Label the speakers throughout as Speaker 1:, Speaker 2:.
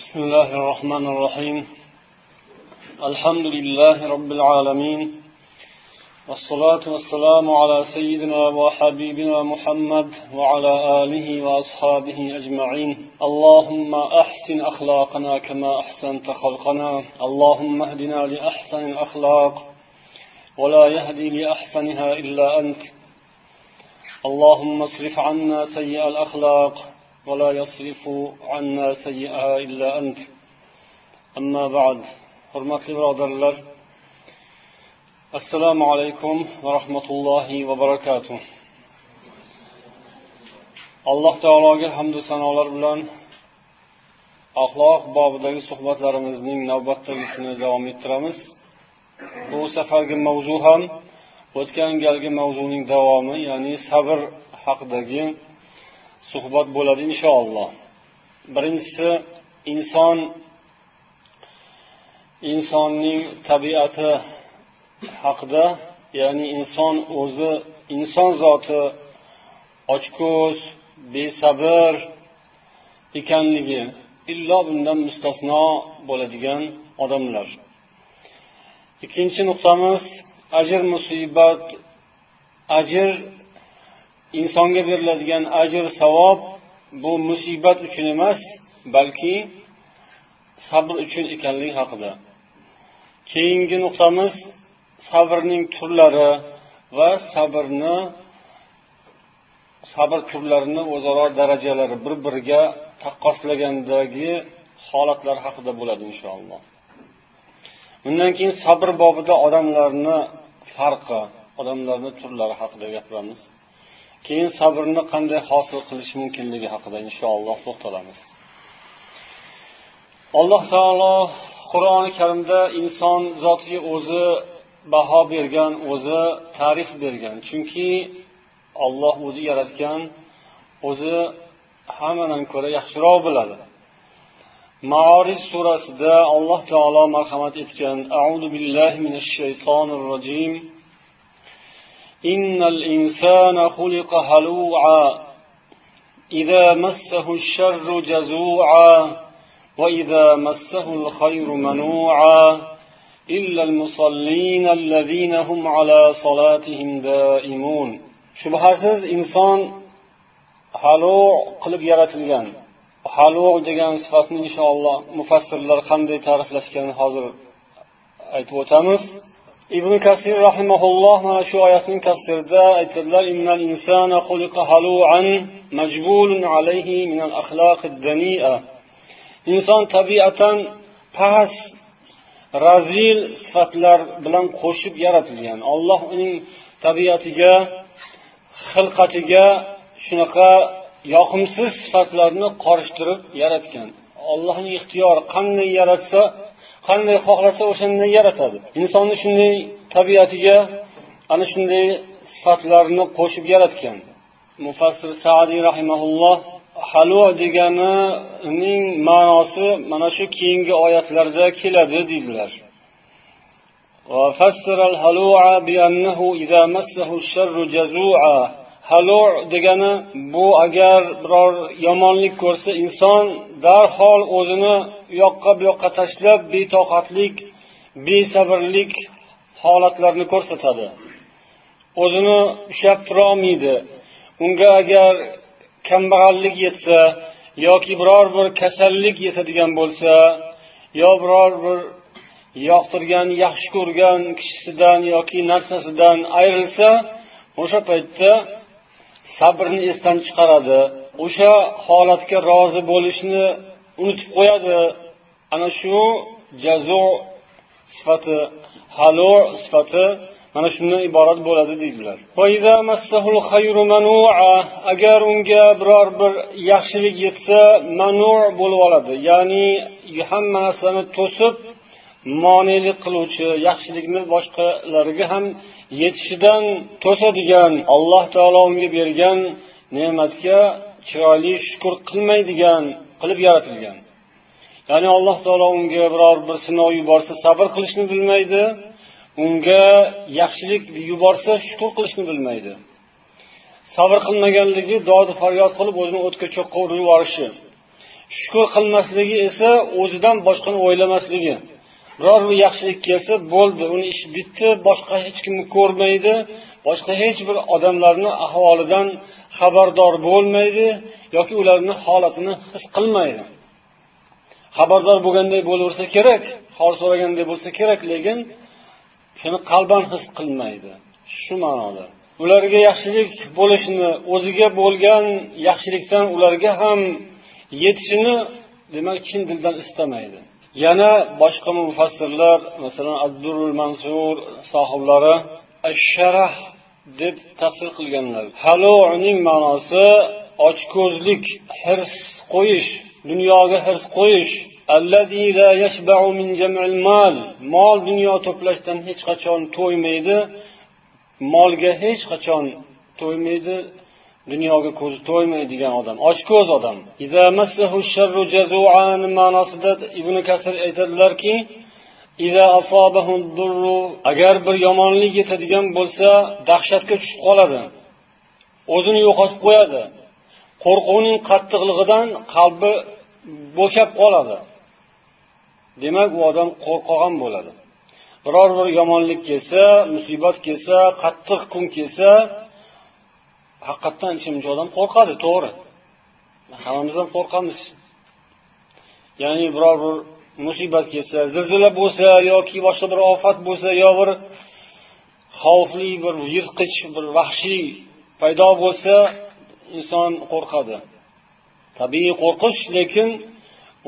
Speaker 1: بسم الله الرحمن الرحيم. الحمد لله رب العالمين. والصلاة والسلام على سيدنا وحبيبنا محمد وعلى آله وأصحابه أجمعين. اللهم أحسن أخلاقنا كما أحسنت خلقنا. اللهم اهدنا لأحسن الأخلاق ولا يهدي لأحسنها إلا أنت. اللهم اصرف عنا سيئ الأخلاق ولا يصرف عنا سيئها إلا أنت أما بعد hurmatli birodarlar assalomu alaykum va rahmatullohi va barakatuh alloh taologa hamdu sanolar bilan axloq bobidagi suhbatlarimizning navbatdagisini davom ettiramiz bu safargi mavzu ham o'tgan galgi mavzuning davomi ya'ni sabr haqidagi suhbat bo'ladi inshaalloh. Birinchisi inson insonning tabiati haqida ya'ni inson o'zi inson zoti ochko'z besabr ekanligi illo bundan mustasno bo'ladigan odamlar. Ikkinchi nuqtamiz ajr musibat ajr insonga beriladigan ajr savob bu musibat uchun emas balki sabr uchun ekanligi haqida. Keyingi nuqtamiz sabrning turlari va sabrni sabr turlarini o'zaro darajalari bir biriga taqqoslagandagi holatlar haqida bo'ladi inshaalloh. Undan keyin sabr bobida odamlarni farqi odamlarni turlari haqida gapiramiz. Keyin sabrni qanday hosil qilish mumkinligi haqida inshaalloh to'xtalamiz. Alloh taolo qur'oni karimda inson zotiga o'zi baho bergan o'zi ta'rif bergan. Chunki olloh o'zi yaratgan o'zi hammadan ko'ra yaxshiroq biladi. Maorij surasida alloh taolo marhamat etgan. Audu billahi minash shaytonir rojim. إن الإنسان خلق هلوعا إذا مسه الشر جزوعا وإذا مسه الخير منوعا إلا المصلين الذين هم على صلاتهم دائمون shubhasiz inson halu qilib yaratilgan halu degan sifatni inshaalloh mufassirlar qanday ta'riflashganini hozir aytib o'tamiz Ibn kasir rahimaulloh mana shu oyatning tafsirida aytadilar innal insana xuliqa halu'an majbulun alayhi min al dani'a inson tabiatan past razil sifatlar bilan qo'shib yaratilgan. Olloh uning tabiatiga xilqatiga shunaqa yoqimsiz sifatlarni qorishtirib yaratgan. Ollohning ixtiyori qanday yaratsa qanday xohlasa o'shanday yaratadi. Insonni shunday tabiatiga ana shunday sifatlarni qo'shib yaratgan. Mufassir sadiy rahimaulloh halvo deganining ma'nosi mana shu keyingi oyatlarda keladi deydilar. Halu degani bu agar biror yomonlik ko'rsa inson darhol o'zini u yoqqa bu yoqqa tashlab betoqatlik besabrlik holatlarini ko'rsatadi. O'zini ushlab turolmaydi. Unga agar kambag'allik yetsa yoki biror bir kasallik yetadigan bo'lsa yo biror bir yoqtirgan yaxshi ko'rgan kishisidan yoki narsasidan ayrilsa o'sha paytda sabrni esdan chiqaradi. O'sha holatga rozi bo'lishni unutib qo'yadi. Ana shu jazo sifati halo sifati mana shundan iborat bo'ladi deydilar. Agar unga biror bir yaxshilik yetsa manu bo'lib oladi. Ya'ni hamma narsani to'sib monelik qiluvchi yaxshilikni boshqalarga ham yetishidan to'sadigan alloh taolo unga bergan ne'matga chiroyli shukur qilmaydigan qilib yaratilgan. Ya'ni alloh taolo unga biror bir sinov yuborsa sabr qilishni bilmaydi unga yaxshilik yuborsa shukur qilishni bilmaydi. Sabr qilmaganligi dodi faryod qilib o'zini o'tga cho'qqa urib yuborishi. Shukur qilmasligi esa o'zidan boshqani o'ylamasligi biror bir yaxshilik kelsa bo'ldi uni ishi bitdi boshqa hech kimni ko'rmaydi boshqa hech bir odamlarni ahvolidan xabardor bo'lmaydi yoki ularni holatini his qilmaydi. Xabardor bo'lganday bo'laversa kerak hol so'raganday bo'lsa kerak lekin shuni qalban his qilmaydi. Shu ma'noda. Ularga yaxshilik bo'lishini o'ziga bo'lgan yaxshilikdan ularga ham yetishini demak chin dildan istamaydi. Yana boshqa mufassirlar masalan abdurul mansur sohiblari sharah deb tafsir qilganlar. Haluning ma'nosi ochko'zlik hirs qo'yish dunyoga hirs qo'yish. Mol dunyo to'plashdan hech qachon to'ymaydi molga hech qachon to'ymaydi dunyoga ko'zi to'ymaydigan odam ochko'z odam. Ma'nosida ibn kasir aytadilarki agar bir yomonlik yetadigan bo'lsa dahshatga tushib qoladi o'zini yo'qotib qo'yadi. Qo'rquvning qattiqligidan qalbi bo'shab qoladi. Demak u odam qo'rqoqan bo'ladi. Biror bir yomonlik kelsa musibat kelsa qattiq kun kelsa haqiqatdan ichimchi odam qo'rqadi to'g'ri. Hammamiz ham qo'rqamiz. Ya'ni biror bir musibat kelsa zilzila bo'lsa yoki boshqa bir ofat bo'lsa yo bir xavfli bir yirtqich bir vahshiy paydo bo'lsa inson qo'rqadi. Tabiiy qo'rqish lekin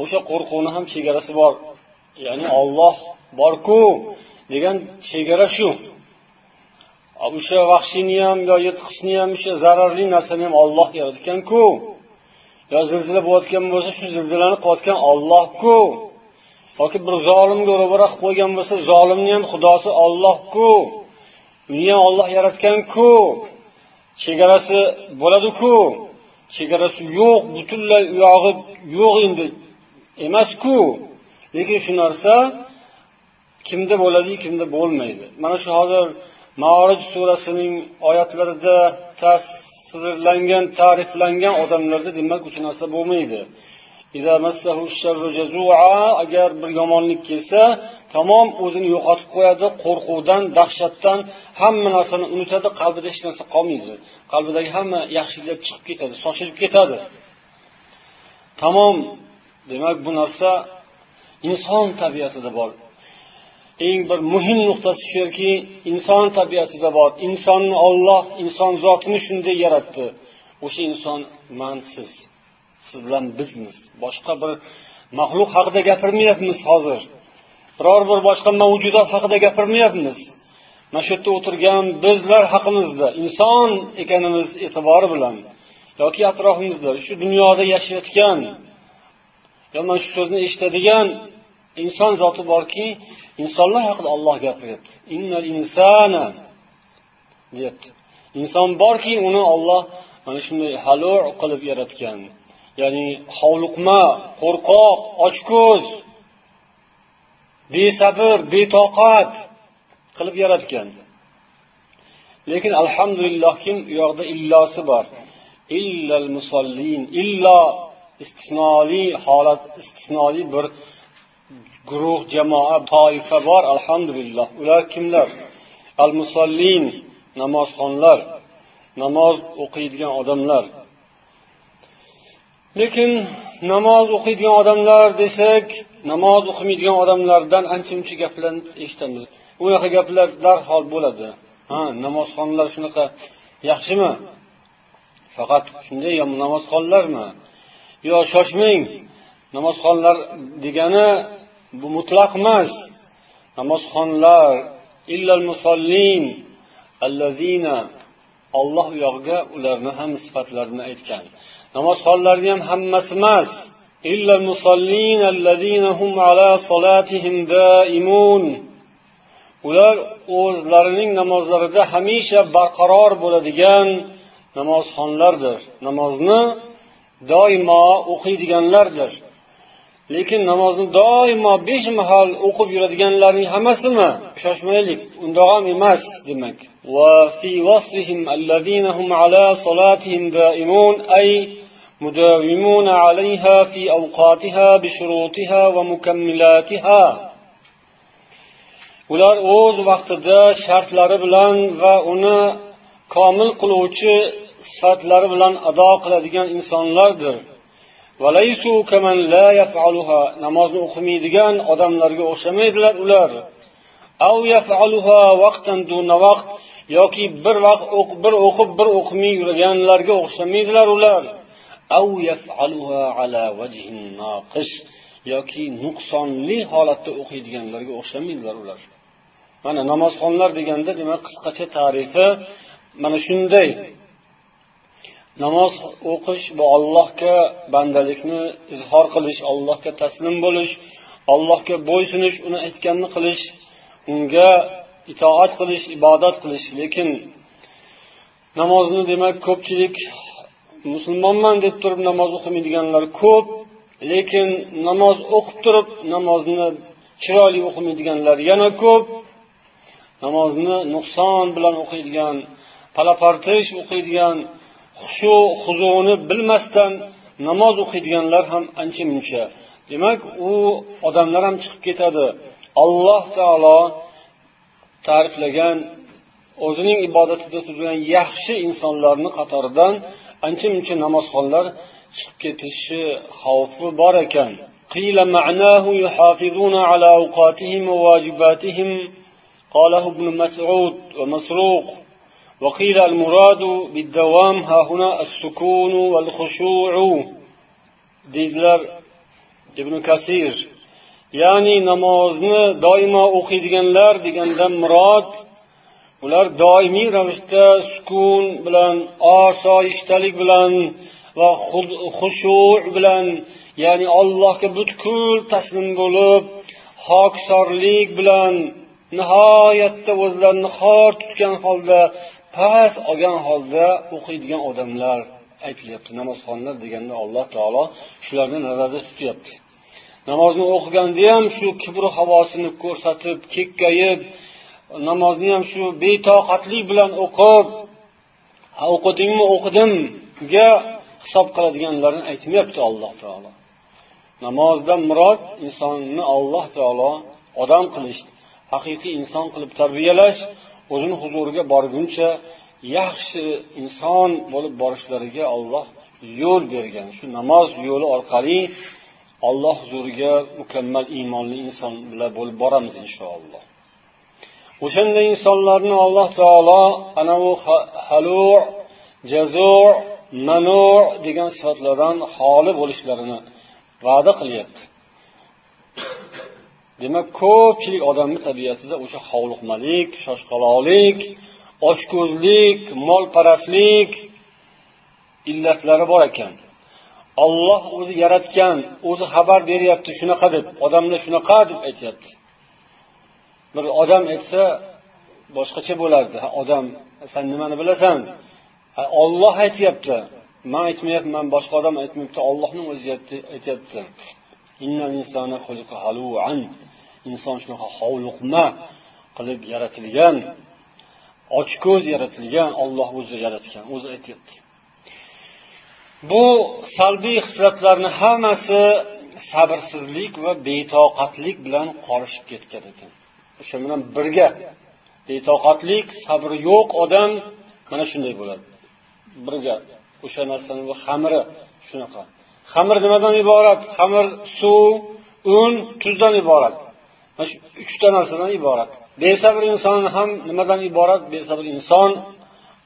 Speaker 1: o'sha qo'rquvni ham chegarasi bor. Ya'ni olloh borku degan chegara shu. O'sha vahshiyni ham yo yirtqichni ham o'sha zararli narsani ham olloh yaratganku. Yo zilzila bo'layotgan bo'lsa shu zilzilani qilayotgan ollohku yoki bir zolimga ro'bara qilib qo'ygan bo'lsa zolimni ham xudosi ollohku uni ham olloh yaratganku. Chegarasi bo'ladiku. Chegarasi yo'q butunlay u yog'i yo'q endi emasku. Lekin shu narsa kimda bo'ladi kimda bo'lmaydi. Mana shu hozir maorij surasining oyatlarida tasvirlangan ta'riflangan odamlarda demak uch narsa bo'lmaydi. Agar bir yomonlik kelsa tamom o'zini yo'qotib qo'yadi qo'rquvdan dahshatdan hamma narsani unutadi qalbida hech narsa qolmaydi. Qalbidagi hamma yaxshiliklar chiqib ketadi sochilib ketadi. Tamom demak bu narsa inson tabiatida bor. Eng bir muhim nuqtasi shu yerki inson tabiatida bor insonni olloh inson zotini shunday yaratdi. O'sha inson man siz siz bilan bizmiz. Boshqa bir maxluq haqida gapirmayapmiz hozir. Biror bir boshqa mavjudot haqida gapirmayapmiz. Mana shu yerda o'tirgan bizlar haqimizda inson ekanimiz e'tibori bilan yoki atrofimizda shu dunyoda yashayotgan yo mana shu so'zni eshitadigan inson zoti borki insonlar haqida olloh gapiryapti. Innal insana deyapti. Inson borki uni olloh mana shunday halu qilib yaratgan. Ya'ni hovliqma qo'rqoq ochko'z besabr betoqat qilib yaratgan. Lekin alhamdulillahki u yoqda illosi bor? Illal musallin illo istisnoli holat istisnoli bir guruh jamoa toifa bor alhamdulillah. Ular kimlar? Al musallin namozxonlar namoz o'qiydigan odamlar. Lekin namoz o'qiydigan odamlar desak namoz o'qimaydigan odamlardan ancha muncha gaplarni eshitamiz. Unaqa gaplar darhol bo'ladi. Ha namozxonlar shunaqa yaxshimi? Faqat shunday namozxonlarmi? Yo shoshmang namozxonlar degani bu mutlaq emas. Namozxonlar illal musollin allazina olloh u yog'iga ularni ham sifatlarini aytgan. Namozxonlarni ham hammasi emas. Ular o'zlarining namozlarida hamisha barqaror bo'ladigan namozxonlardir. Namozni doimo o'qiydiganlardir. lekin namozni doimo besh mahal o'qib yuradiganlarning hammasimi shoshmaylik undoq ham emas demak مداومون عليها في أوقاتها بشروطها ومكملاتها ular o'z vaqtida shartlari bilan va uni komil qiluvchi sifatlari bilan ado qiladigan insonlardir Namozni o'qimaydigan odamlarga o'xshamaydilar ular. yoki bir vaqt bir o'qib bir o'qimay yurganlarga o'xshamaydilar ular. yoki nuqsonli holatda o'qiydiganlarga o'xshamaydilar ular. Mana namozxonlar deganda demak qisqacha tarifi mana shunday. Namoz o'qish bu allohga bandalikni izhor qilish allohga taslim bo'lish allohga bo'ysunish uni aytganini qilish unga itoat qilish ibodat qilish. Lekin namozni demak ko'pchilik musulmonman deb turib namoz o'qimaydiganlar ko'p lekin namoz o'qib turib namozni chiroyli o'qimaydiganlar yana ko'p. Namozni nuqson bilan o'qiydigan palapartish o'qiydigan hushu huzuni bilmasdan namoz o'qiydiganlar ham ancha muncha demak u odamlar ham chiqib ketadi alloh taolo ta'riflagan o'zining ibodatida turgan yaxshi insonlarni qatoridan ancha muncha namozxonlar chiqib ketishi xavfi bor ekan قيل معناه يحافظون على أوقاتهم وواجباتهم قاله ابن مسعود ومسروق وقيل المراد بالدوام ها هنا السكون والخشوع deydilar ibn kasir ya'ni namozni doimo o'qiydiganlar degandan murod ular doimiy ravishda sukun bilan osoyishtalik bilan va xushu bilan ya'ni allohga butkul taslim bo'lib hokisorlik bilan nihoyatda o'zlarini xor tutgan holda past olgan holda o'qiydigan odamlar aytilyapti namozxonlar deganda alloh taolo shularni nazarda tutyapti. Namozni o'qiganda ham shu kibru havosini ko'rsatib kekkayib namozni ham shu betoqatlik bilan o'qib o'qidingmi o'qidimga hisob qiladiganlarni aytmayapti alloh taolo. Namozdan murod insonni alloh taolo odam qilish haqiqiy inson qilib tarbiyalash o'zini huzuriga borguncha yaxshi inson bo'lib borishlariga olloh yo'l bergan. Shu namoz yo'li orqali olloh huzuriga mukammal iymonli inson bilan bo'lib boramiz inshaalloh. O'shanday insonlarni alloh taolo anavi halu jazu manu degan sifatlardan xoli bo'lishlarini va'da qilyapti. Demak ko'pchilik odamni tabiatida o'sha hovliqmalik shoshqaloqlik ochko'zlik molparastlik illatlari bor ekan. Olloh o'zi yaratgan o'zi xabar beryapti shunaqa deb odamlar shunaqa deb aytyapti. Bir odam aytsa boshqacha bo'lardi. Odam san nimani bilasan? Olloh aytyapti. Man aytmayapman boshqa odam aytmayapti ollohni o'zi aytyapti. Inson shunaqa hovliqma qilib yaratilgan ochko'z yaratilgan olloh o'zi yaratgan o'zi aytyapti. Bu salbiy hislatlarni hammasi sabrsizlik va betoqatlik bilan qorishib ketgan ekan. O'sha bilan birga betoqatlik sabri yo'q odam mana shunday bo'ladi. Birga o'sha narsani xamiri shunaqa. Xamir nimadan iborat? Xamir suv un tuzdan iborat. Mana shu uchta narsadan iborat. Besabr inson ham nimadan iborat? Besabr inson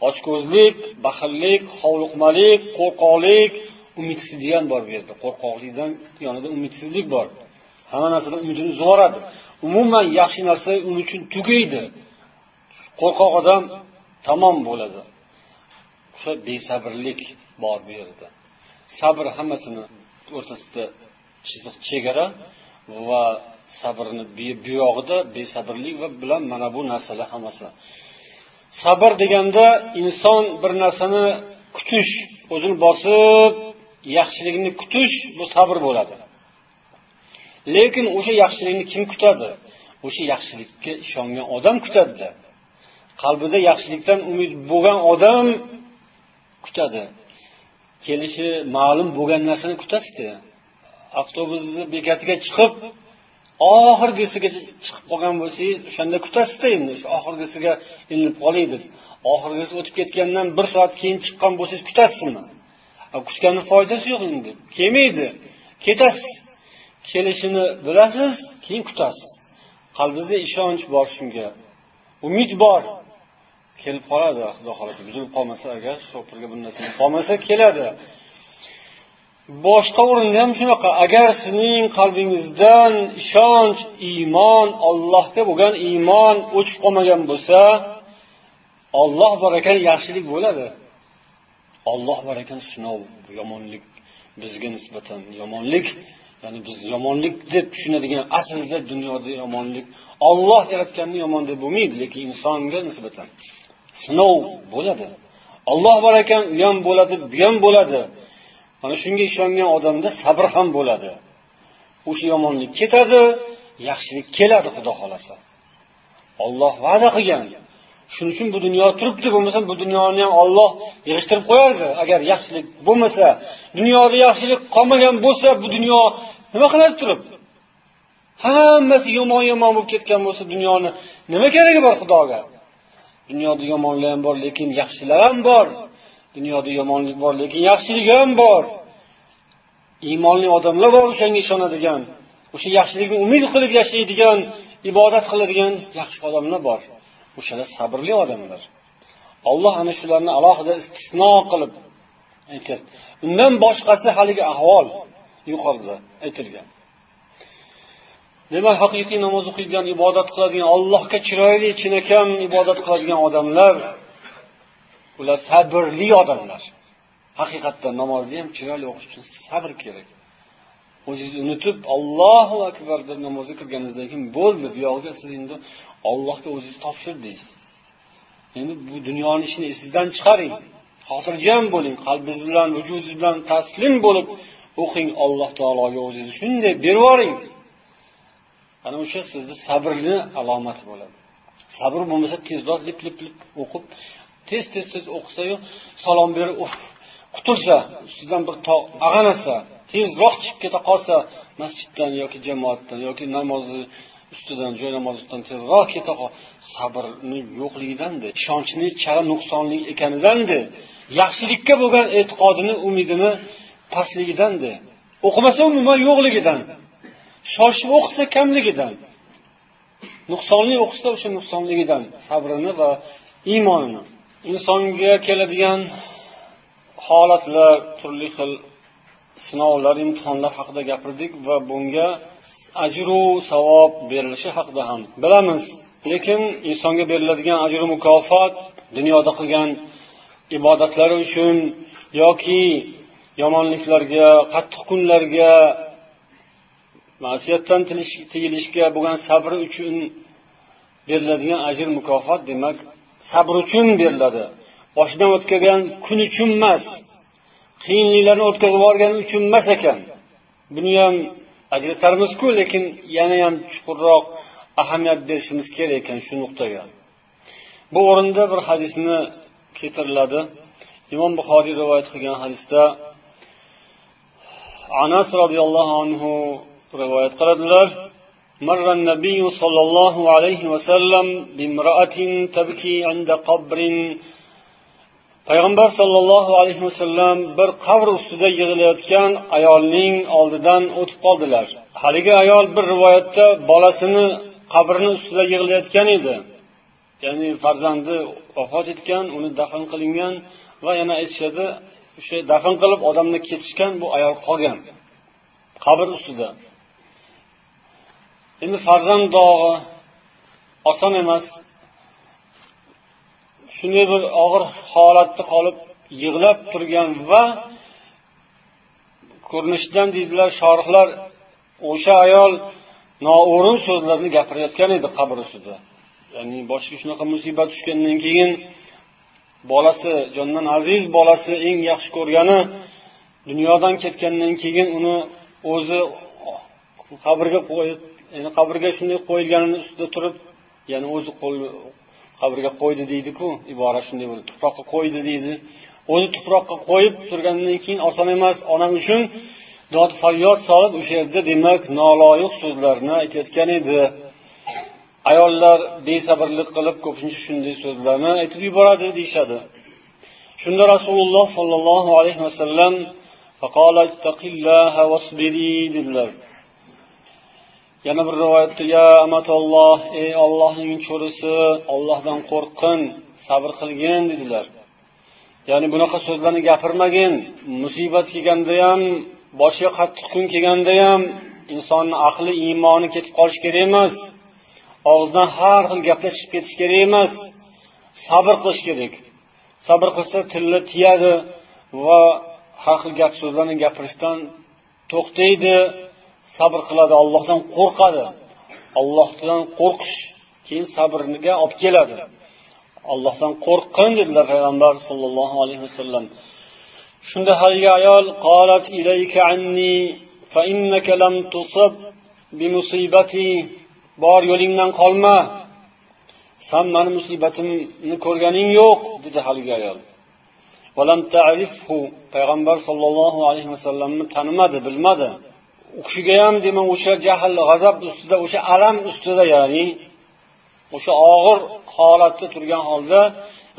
Speaker 1: ochko'zlik baxillik hovliqmalik qo'rqoqlik umidsizlik ham bor bu yerda. Qo'rqoqlikdan yonida umidsizlik bor. Hamma narsadan umidini uzib yuboradi umuman yaxshi narsa uni uchun tugaydi. Qo'rqoq odam tamom bo'ladi. O'sha besabrlik bor bu yerda. Sabr hammasini o'rtasida chiziq chegara va sabrni buyog'ida besabrlik va bilan mana bu narsalar hammasi. Sabr deganda inson bir narsani kutish o'zini bosib yaxshilikni kutish bu sabr bo'ladi. Lekin o'sha yaxshilikni kim kutadi? O'sha yaxshilikka ishongan odam kutadida qalbida yaxshilikdan umid bo'lgan odam kutadi. Kelishi ma'lum bo'lgan narsani kutasizda avtobusni bekatiga chiqib oxirgisigacha chiqib qolgan bo'lsangiz o'shanda kutasizda endi shu oxirgisiga ilinib qoling deb. Oxirgisi o'tib ketgandan bir soat keyin chiqqan bo'lsangiz kutasizmi? Kutganni foydasi yo'q endi kelmaydi ketasiz. Kelishini bilasiz keyin kutasiz. Qalbingizda ishonch bor shunga umid bor. Kelib qoladi xudo xohlasa buzilib qolmasa agar shopirga bir narsa qolmasa keladi. Boshqa o'rinda ham shunaqa. Agar sizning qalbingizdan ishonch iymon ollohga bo'lgan iymon o'chib qolmagan bo'lsa olloh bor ekan yaxshilik bo'ladi. Olloh bor ekan sinov yomonlik bizga nisbatan yomonlik ya'ni biz yomonlik deb tushunadigan aslida dunyoda yomonlik olloh yaratganni yomon deb bo'lmaydi lekin insonga nisbatan sinov bo'ladi. Olloh bor ekan u ham bo'ladi bu ham bo'ladi. Mana shunga ishongan odamda sabr ham bo'ladi. O'sha yomonlik ketadi yaxshilik keladi xudo xohlasa. Olloh va'da qilgan. Shuning uchun bu dunyo turibdi bo'lmasa bu dunyoni ham olloh yig'ishtirib qo'yardi. Agar yaxshilik bo'lmasa dunyoda yaxshilik qolmagan bo'lsa bu dunyo nima qiladi turib? Hammasi yomon yomon bo'lib ketgan bo'lsa dunyoni nima keragi bor xudoga? Dunyoda yomonlar ham bor lekin yaxshilar ham bor. Dunyoda yomonlik bor lekin yaxshilik ham bor. Iymonli odamlar bor o'shanga ishonadigan o'sha yaxshilikni umid qilib yashaydigan ibodat qiladigan yaxshi odamlar bor. O'shalar sabrli odamlar. Olloh ana shularni alohida istisno qilib aytyapti undan boshqasi haligi ahvol yuqorida aytilgan. Demak haqiqiy namoz o'qiydigan ibodat qiladigan allohga chiroyli chinakam ibodat qiladigan odamlar ular sabrli odamlar. Haqiqatdan namozni ham chiroyli o'qish uchun sabr kerak. O'zingizni unutib allohu akbar deb namozga kirganingizdan keyin bo'ldi buyog'iga siz endi ollohga o'zingizni topshirdingiz endi bu dunyoni ishini esingizdan chiqaring. Xotirjam bo'ling qalbingiz bilan vujudingiz bilan taslim bo'lib o'qing alloh taologa o'zingizni shunday berib yuboring. Ana o'sha sizni sabrni alomati bo'ladi. Sabr bo'lmasa tezroq lip lip lip o'qib tez tez tez o'qisayu salom berib qutulsa ustidan bir tog' ag'anasa tezroq chiqib keta qolsa masjiddan yoki jamoatdan yoki namozni ustidan joy namozidan tezroq keta qol sabrni yo'qligidandi ishonchni chala nuqsonli ekanidandi yaxshilikka bo'lgan e'tiqodini umidini pastligidandi o'qimasa umuman yo'qligidan shoshib o'qisa kamligidan nuqsonli o'qisa o'sha nuqsonligidan sabrini va iymonini insonga keladigan holatlar turli xil sinovlar imtihonlar haqida gapirdik va bunga ajru savob berilishi haqida ham bilamiz. Lekin insonga beriladigan ajru mukofot dunyoda qilgan ibodatlari uchun yoki yomonliklarga qattiq kunlarga ma'siyatdan tiyilishga bo'lgan sabri uchun beriladigan ajr mukofot demak sabr uchun beriladi. Boshidan o'tkagan kun uchun emas qiyinliklarni o'tkazib yuborgani uchun emas ekan. Buni ham ajratarmizku lekin yana ham chuqurroq ahamiyat berishimiz kerak ekan shu nuqtaga. Bu o'rinda bir hadisni keltiriladi. Imom buxoriy rivoyat qilgan hadisda anas roziyallohu anhu rivoyat qiladilar. مر النبي صلى الله عليه وسلم بامرأة تبكي عند قبر payg'ambar sollallohu alayhi vasallam bir qabr ustida yig'ilayotgan ayolning oldidan o'tib qoldilar haligi ayol bir rivoyatda bolasini qabrni ustida yig'layotgan edi ya'ni farzandi vafot etgan uni dafn qilingan va yana aytishadi o'sha dafn qilib odamni ketishgan bu ayol qolgan qabr ustida Endi farzand dog'i oson emas. Shunday bir og'ir holatda qolib yig'lab turgan va ko'rinishidan deydilar shorihlar o'sha ayol noo'rin so'zlarni gapirayotgan edi qabr ustida. Ya'ni boshiga shunaqa musibat tushgandan keyin bolasi jondan aziz bolasi eng yaxshi ko'rgani dunyodan ketgandan keyin uni o'zi qabrga qo'yib ya'ni qabrga shunday qo'yilganini ustida turib ya'ni o'zi qo'l qabrga qo'ydi deydiku ibora shunday bo'ladi tuproqqa qo'ydi deydi. O'zi tuproqqa qo'yib turgandan keyin oson emas onam uchun dod faryod solib o'sha yerda demak noloyiq so'zlarni aytayotgan edi. Ayollar besabrlik qilib ko'pincha shunday so'zlarni aytib yuboradi deyishadi. Shunda rasululloh sollallohu alayhi vasallam dedilar. Yana bir rivoyatda ya amatolloh ey ollohning cho'risi ollohdan qo'rqqin sabr qilgin dedilar. Ya'ni bunaqa so'zlarni gapirmagin musibat kelganda ham boshiga qattiq kun kelganda ham insonni aqli iymoni ketib qolishi kerak emas og'zidan har xil gaplar chiqib ketish kerak emas sabr qilish kerak. Sabr qilsa tilla tiyadi va har xil gap so'zlarni gapirishdan to'xtaydi. Sabr qiladi ollohdan qo'rqadi. Ollohdan qo'rqish keyin sabrga olib keladi. Ollohdan qo'rqqin dedilar payg'ambar sollallohu alayhi vasallam. Shunda haligi ayol qolat ilayka anni fa innaka lam tusab bimusibati bor yo'lingdan qolma. San mani musibatimni ko'rganing yo'q dedi haligi ayol. Payg'ambar sollallohu alayhi vasallamni tanimadi bilmadi. U kishiga ham demak o'sha jahl g'azab ustida o'sha alam ustida ya'ni o'sha og'ir holatda turgan holda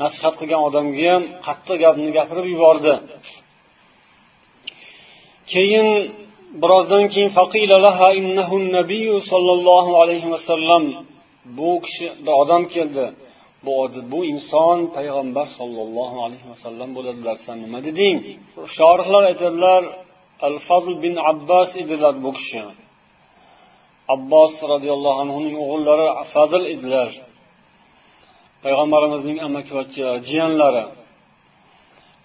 Speaker 1: nasihat qilgan odamga ham qattiq gapni gapirib yubordi. Keyin birozdan keyin sollallohu alayhi vasallam bu kishi bir odam keldi. Bu bu inson payg'ambar sollallohu alayhi vasallam bo'ladilar san nima deding? Shorihlar aytadilar al fazl bin abbos edilar bu kishi. Abbos roziyallohu anhuning o'g'illari fazl edilar. Payg'ambarimizning amakivachchalari jiyanlari.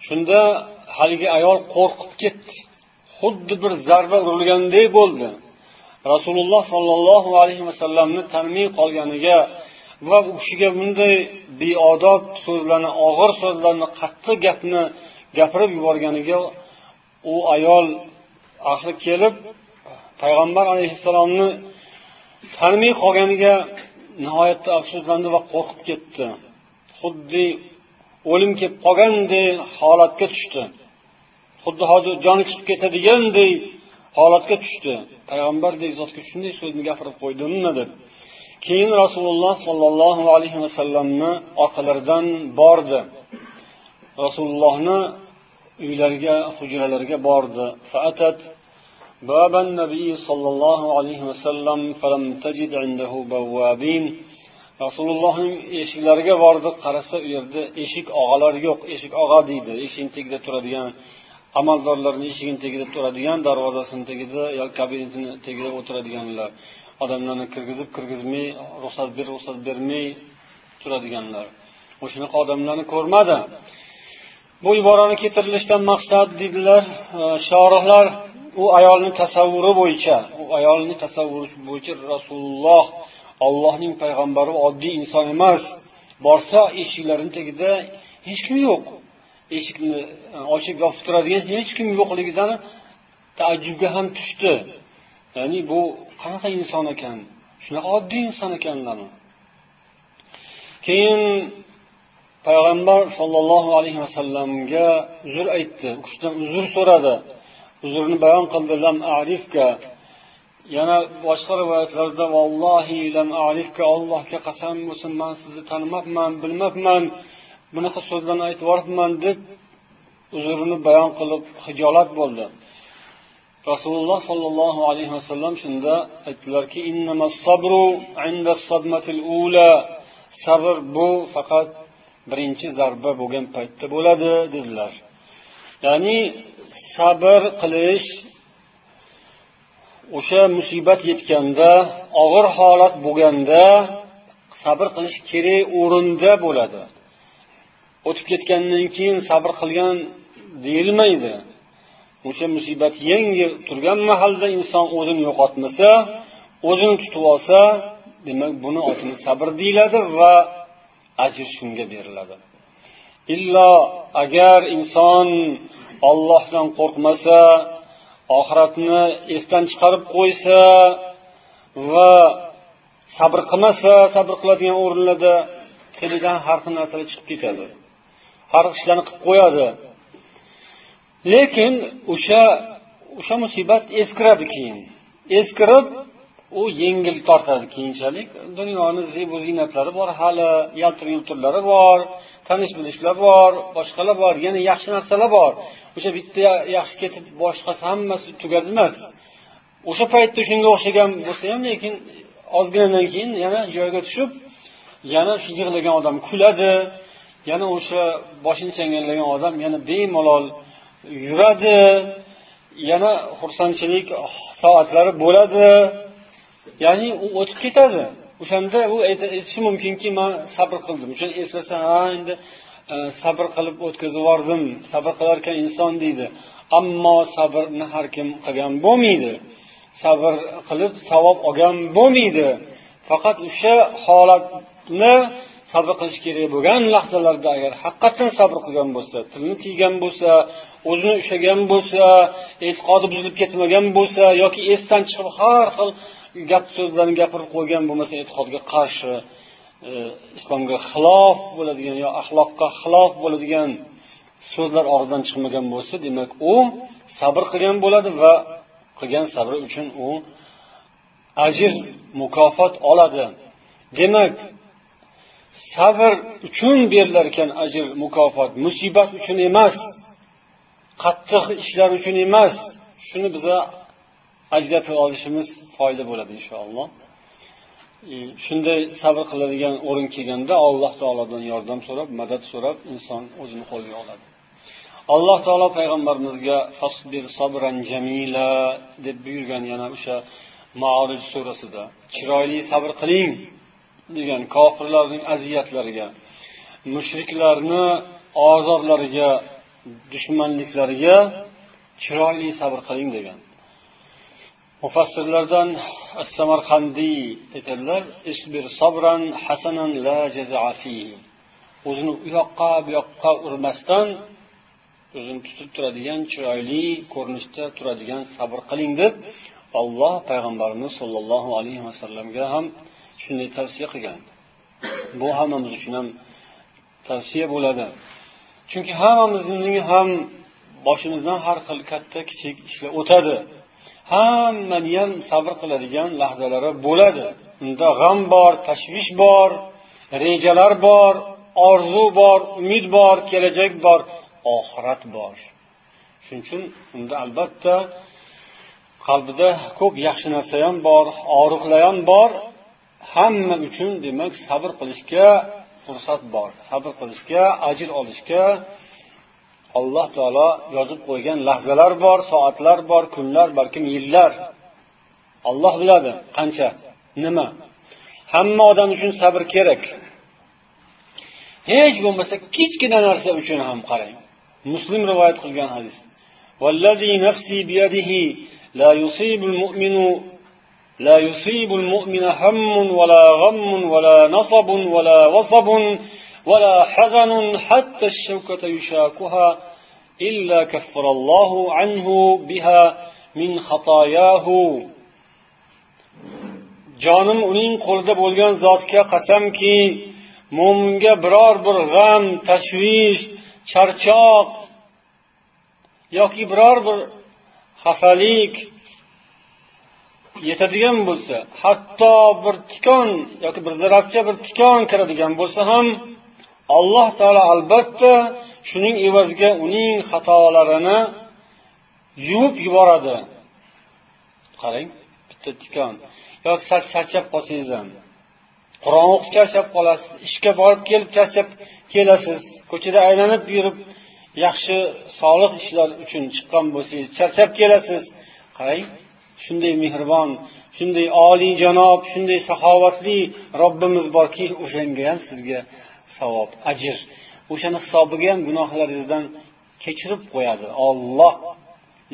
Speaker 1: Shunda haligi ayol qo'rqib ketdi. Xuddi bir zarba urilganday bo'ldi. Rasululloh sollallohu alayhi vasallamni tanimay qolganiga va u kishiga bunday beodob so'zlarni og'ir so'zlarni qattiq gapni gapirib yuborganiga u ayol ahli kelib payg'ambar alayhissalomni tanimay qolganiga nihoyatda afsuslandi va qo'rqib ketdi. Xuddi o'lim kelib qolganday holatga tushdi. Xuddi hozir joni chiqib ketadiganday holatga tushdi. Payg'ambardek zotga shunday so'zni gapirib qo'ydimmi deb. Keyin rasululloh sollallohu alayhi vasallamni orqalaridan bordi. Rasulullohni uylariga hujralariga bordi باب النبي صلى الله عليه وسلم فلم تجد عنده بوابين rasulullohning eshiklariga bordi qarasa u yerda eshik og'alar yo'q eshik og'a deydi eshikni tagida turadigan amaldorlarni eshigini tagida turadigan darvozasini tagida yoki kabinetini tagida o'tiradiganlar odamlarni kirgizib kirgizmay ruxsat ber ruxsat bermay turadiganlar o'shanaqa odamlarni ko'rmadi Bu iborani keltirilishidan maqsad deydilar e, shorihlar u ayolni tasavvuri bo'yicha u ayolni tasavvuri bo'yicha rasululloh ollohning payg'ambari oddiy inson emas borsa eshiklarini tagida hech kim yo'q. Eshikni e, ochib yopib turadigan hech kim yo'qligidan taajjubga ham tushdi. Ya'ni bu qanaqa inson ekan? Shunaqa oddiy inson ekanlarmi keyin payg'ambar sollallohu alayhi vasallamga uzr aytdi. U kishidan uzr so'radi. Uzrni bayon qildi. Lam arifka. Yana boshqa rivoyatlarda vallohi lam arifka allohga qasam bo'lsin man sizni tanimabman bilmabman bunaqa so'zlarni aytib yuboribman deb uzrini bayon qilib hijolat bo'ldi. Rasululloh sollallohu alayhi vasallam shunda aytdilarki sabr bu faqat birinchi zarba bo'lgan paytda bo'ladi dedilar. Ya'ni sabr qilish o'sha musibat yetganda og'ir holat bo'lganda sabr qilish kerak o'rinda bo'ladi. O'tib ketgandan keyin sabr qilgan deyilmaydi. O'sha musibat yengil turgan mahalda inson o'zini yo'qotmasa o'zini tutib olsa demak buni otini sabr deyiladi va ajr shunga beriladi. Illo agar inson ollohdan qo'rqmasa oxiratni esdan chiqarib qo'ysa va sabr qilmasa sabr qiladigan o'rinlarda tilidan har xil narsalar chiqib ketadi. Har xil ishlarni qilib qo'yadi. Lekin o'sha o'sha musibat eskiradi keyin. Eskirib u yengil tortadi keyinchalik. Dunyoni zebu ziynatlari bor hali yaltir yultirlari bor tanish bilishlar bor boshqalar bor yana yaxshi narsalar bor. O'sha bitta yaxshi ketib boshqasi hammasi tugadi emas. O'sha paytda shunga o'xshagan bo'lsa ham lekin ozginadan keyin yana joyiga tushib yana shu yig'lagan odam kuladi yana o'sha boshini changallagan odam yana bemalol yuradi yana xursandchilik soatlari bo'ladi. Ya'ni u o'tib ketadi. O'shanda u aytishi mumkinki man sabr qildim. O'shani eslasa ha endi e, sabr qilib o'tkazib yubordim. Sabr qilar ekan inson deydi. Ammo sabrni har kim qilgan bo'lmaydi. Sabr qilib savob olgan bo'lmaydi. Faqat o'sha holatni sabr qilish kerak bo'lgan lahzalarda agar haqiqatdan sabr qilgan bo'lsa tilini tiygan bo'lsa o'zini ushlagan bo'lsa e'tiqodi buzilib ketmagan bo'lsa yoki esdan chiqib har xil gap so'zlarni gapirib qo'ygan bo'lmasa e'tiqodga qarshi e, islomga xilof bo'ladigan yo axloqqa xilof bo'ladigan so'zlar og'zidan chiqmagan bo'lsa demak u sabr qilgan bo'ladi va qilgan sabri uchun u ajr mukofot oladi. Demak sabr uchun berilar ekan ajr mukofot musibat uchun emas qattiq ishlar uchun emas. Shuni biza ajratib olishimiz foyda bo'ladi inshaalloh. Shunday sabr qiladigan o'rin kelganda alloh taolodan yordam so'rab madad so'rab inson o'zini qo'lga oladi. Alloh taolo payg'ambarimizga fasbir sabran jamila deb buyurgan yana o'sha maorij surasida chiroyli sabr qiling degan kofirlarning aziyatlariga mushriklarni ozorlariga dushmanliklariga chiroyli sabr qiling degan. Mufassirlardan samarqandiy aytadilar isbir sabran hasanan la o'zini u yoqqa bu yoqqa urmasdan o'zini tutib turadigan chiroyli ko'rinishda turadigan sabr qiling deb olloh payg'ambarimiz sollallohu alayhi vasallamga ham shunday tavsiya qilgan. Bu hammamiz uchun ham tavsiya bo'ladi. Chunki hammamizning ham boshimizdan har xil katta kichik ishlar o'tadi. Hammani ham sabr qiladigan lahzalari bo'ladi. Unda g'am bor tashvish bor rejalar bor orzu bor umid bor kelajak bor oxirat bor. Shuning uchun unda albatta qalbida ko'p yaxshi narsa ham bor og'riqlar ham bor. Hamma uchun demak sabr qilishga fursat bor. Sabr qilishga ajr olishga alloh taolo yozib qo'ygan lahzalar bor soatlar bor kunlar balkim yillar olloh biladi qancha nima hamma odam uchun sabr kerak hech bo'lmasa kichkina narsa uchun ham qarang muslim rivoyat qilgan hadis والذي نفسي بيده لا يصيب المؤمن لا يصيب المؤمن هم ولا غم ولا نصب ولا وصب ولا حزن حتى الشوكة يشاكها إلا كفر الله عنه بها من خطاياه jonim uning qo'lida bo'lgan zotga qasamki mo'minga biror bir g'am tashvish charchoq yoki biror bir xafalik yetadigan bo'lsa hatto bir tikon yoki bir zarabcha bir tikon kiradigan bo'lsa ham alloh taolo albatta shuning evaziga uning xatolarini yuvib yuboradi. Qarang bitta tikon yoki sal charchab qolsangiz ham. Qur'on o'qib charchab qolasiz ishga borib kelib charchab kelasiz ko'chada aylanib yurib yaxshi solih ishlar uchun chiqqan bo'lsangiz charchab kelasiz. Qarang shunday mehribon shunday oliyjanob shunday saxovatli robbimiz borki o'shanga ham sizga savob ajr. O'shani hisobiga ham gunohlaringizdan kechirib qo'yadi olloh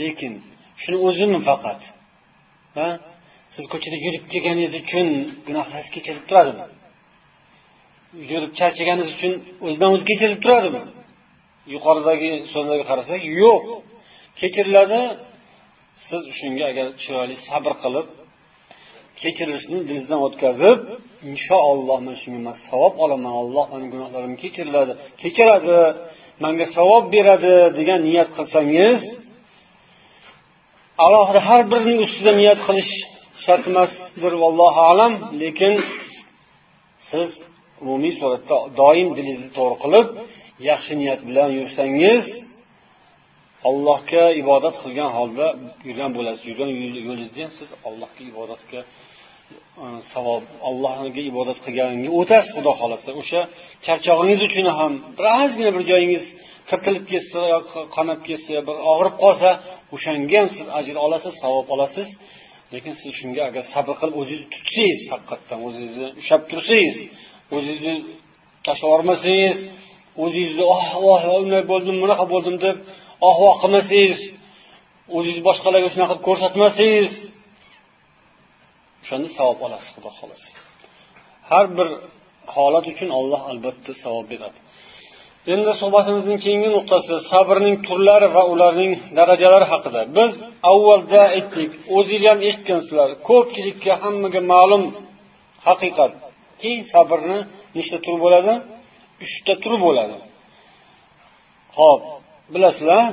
Speaker 1: lekin shuni o'zimi faqat ha? Siz ko'chada yurib kelganingiz uchun gunohlaringiz kechirib turadimi? Yurib charchaganingiz uchun o'zidan o'zi kechirib turadimi? Yuqoridagi so'zlarga qarasak yo'q. Kechiriladi siz shunga agar chiroyli sabr qilib kechirishni dilingizdan o'tkazib inshaalloh man shunga man savob olaman alloh mani gunohlarimni kechiriladi kechiradi manga savob beradi degan niyat qilsangiz alohida har birining ustida niyat qilish shart emasdir vallohu alam. Lekin siz umumiy suratda doim dilingizni to'g'ri qilib yaxshi niyat bilan yursangiz allohga ibodat qilgan holda yurgan bo'lasiz. Yurgan yo'lingizda ham siz allohga ibodatga e, savob allohga ibodat qilganga o'tasiz xudo xohlasa. O'sha charchog'ingiz uchun ham birozgina bir joyingiz tirtilib ketsa yoki qonab ketsa bir og'rib qolsa o'shanga ham siz ajr olasiz savob olasiz. Lekin siz shunga agar sabr qilib o'zingizni tutsangiz haqiqatdan o'zingizni ushlab tursangiz o'zingizni tashlab yubormasangiz o'zingizni oh voh unday bo'ldim bunaqa bo'ldim deb ohvoh qilmasangiz o'zingizni boshqalarga shunaqa qilib ko'rsatmasangiz o'shanda savob olasiz xudo xohlasa. Har bir holat uchun olloh albatta savob beradi. Endi suhbatimizning keyingi nuqtasi sabrning turlari va ularning darajalari haqida. Biz avvalda aytdik o'zinglar ham eshitgansizlar ko'pchilikka hammaga ma'lum haqiqatki sabrni nechta tur bo'ladi? Uchta tur bo'ladi. Ho'p bilasizlar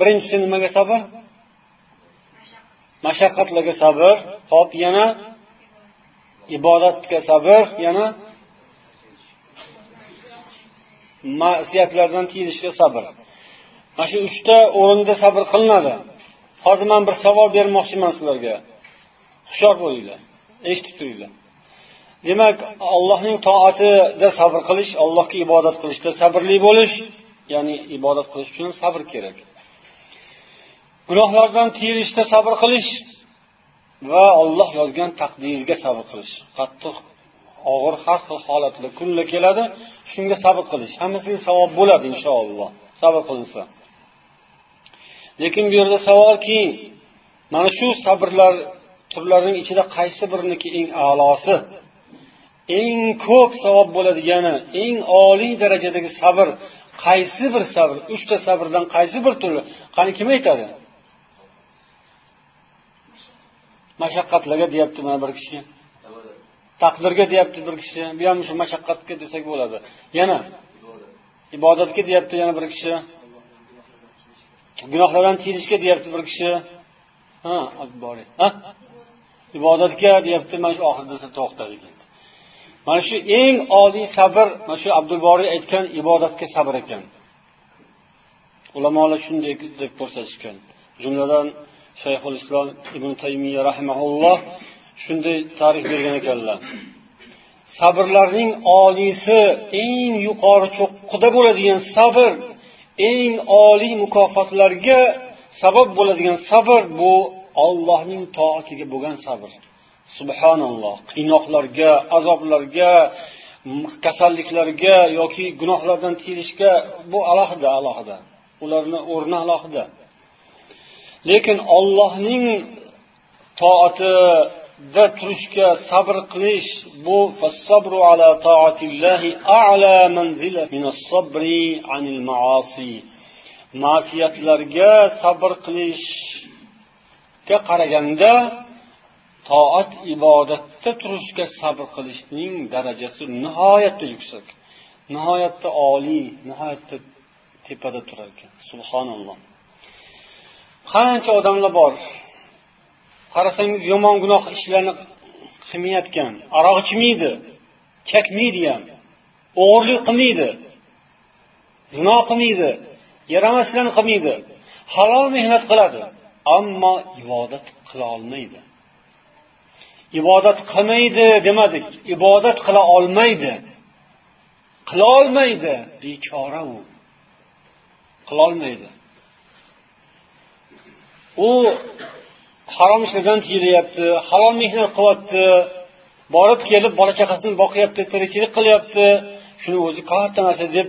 Speaker 1: birinchisi nimaga sabr? Mashaqqatlarga sabr. Hop yana ibodatga sabr yana ma'siyatlardan tiyilishga sabr. Mana shu uchta o'rinda sabr qilinadi. Hozir man bir savol bermoqchiman sizlarga. Hushyor bo'linglar eshitib turinglar. Demak allohning toatida sabr qilish allohga ibodat qilishda sabrli bo'lish ya'ni ibodat qilish uchun sabr kerak. Gunohlardan tiyilishda sabr qilish va olloh yozgan taqdirga sabr qilish. Qattiq og'ir har xil holatlar kunlar keladi shunga sabr qilish. Hammasiga savob bo'ladi inshaalloh. Sabr qilinsa. Lekin bu yerda savolki mana shu sabrlar turlarining ichida qaysi biriniki eng a'losi? Eng ko'p savob bo'ladigani eng oliy darajadagi sabr qaysi bir sabr uchta sabrdan qaysi bir turi qani kim aytadi? Mashaqqatlarga deyapti mana bir kishi. Taqdirga deyapti bir kishi. Bu ham shu mashaqqatga desak bo'ladi. Yana ibodatga deyapti yana bir kishi. Gunohlardan tiyilishga deyapti bir kishi. Ha ha? Ibodatga deyapti. Mana shu oxirida to'xtadi mana shu eng oliy sabr mana shu abdulboriy aytgan ibodatga sabr ekan. Ulamolar shunday deb ko'rsatishgan. Jumladan shayxul islom ibn taymiya rahimaulloh shunday ta'rif bergan ekanlar. Sabrlarning oliysi eng yuqori cho'qqida bo'ladigan sabr eng oliy mukofotlarga sabab bo'ladigan sabr bu ollohning toatiga bo'lgan sabr. Subhanalloh. Qiynoqlarga azoblarga kasalliklarga yoki gunohlardan tiyilishga bu alohida alohida. Ularni o'rni alohida. Lekin ollohning toatida turishga sabr qilish bu fassabru ala toatillahi a'la manzila min sabri anil maasi. Ma'siyatlarga sabr qilishga qaraganda toat ibodatda turishga sabr qilishning darajasi nihoyatda yuksak. Nihoyatda oliy nihoyatda tepada turar ekan subhanalloh. Qancha odamlar bor? Qarasangiz yomon gunoh ishlarni qilmayotgan aroq ichmaydi chakmaydi ham o'g'irlik qilmaydi zino qilmaydi yaramas ishlarni qilmaydi halol mehnat qiladi ammo ibodat qila olmaydi. Ibodat qilmaydi demadik. Ibodat qila olmaydi. Qilolmaydi bechora u. Qilolmaydi u harom ishlardan tiyilyapti halol mehnat qilyapti borib kelib bola chaqasini boqyapti tirikchilik qilyapti. Shuni o'zi katta narsa deb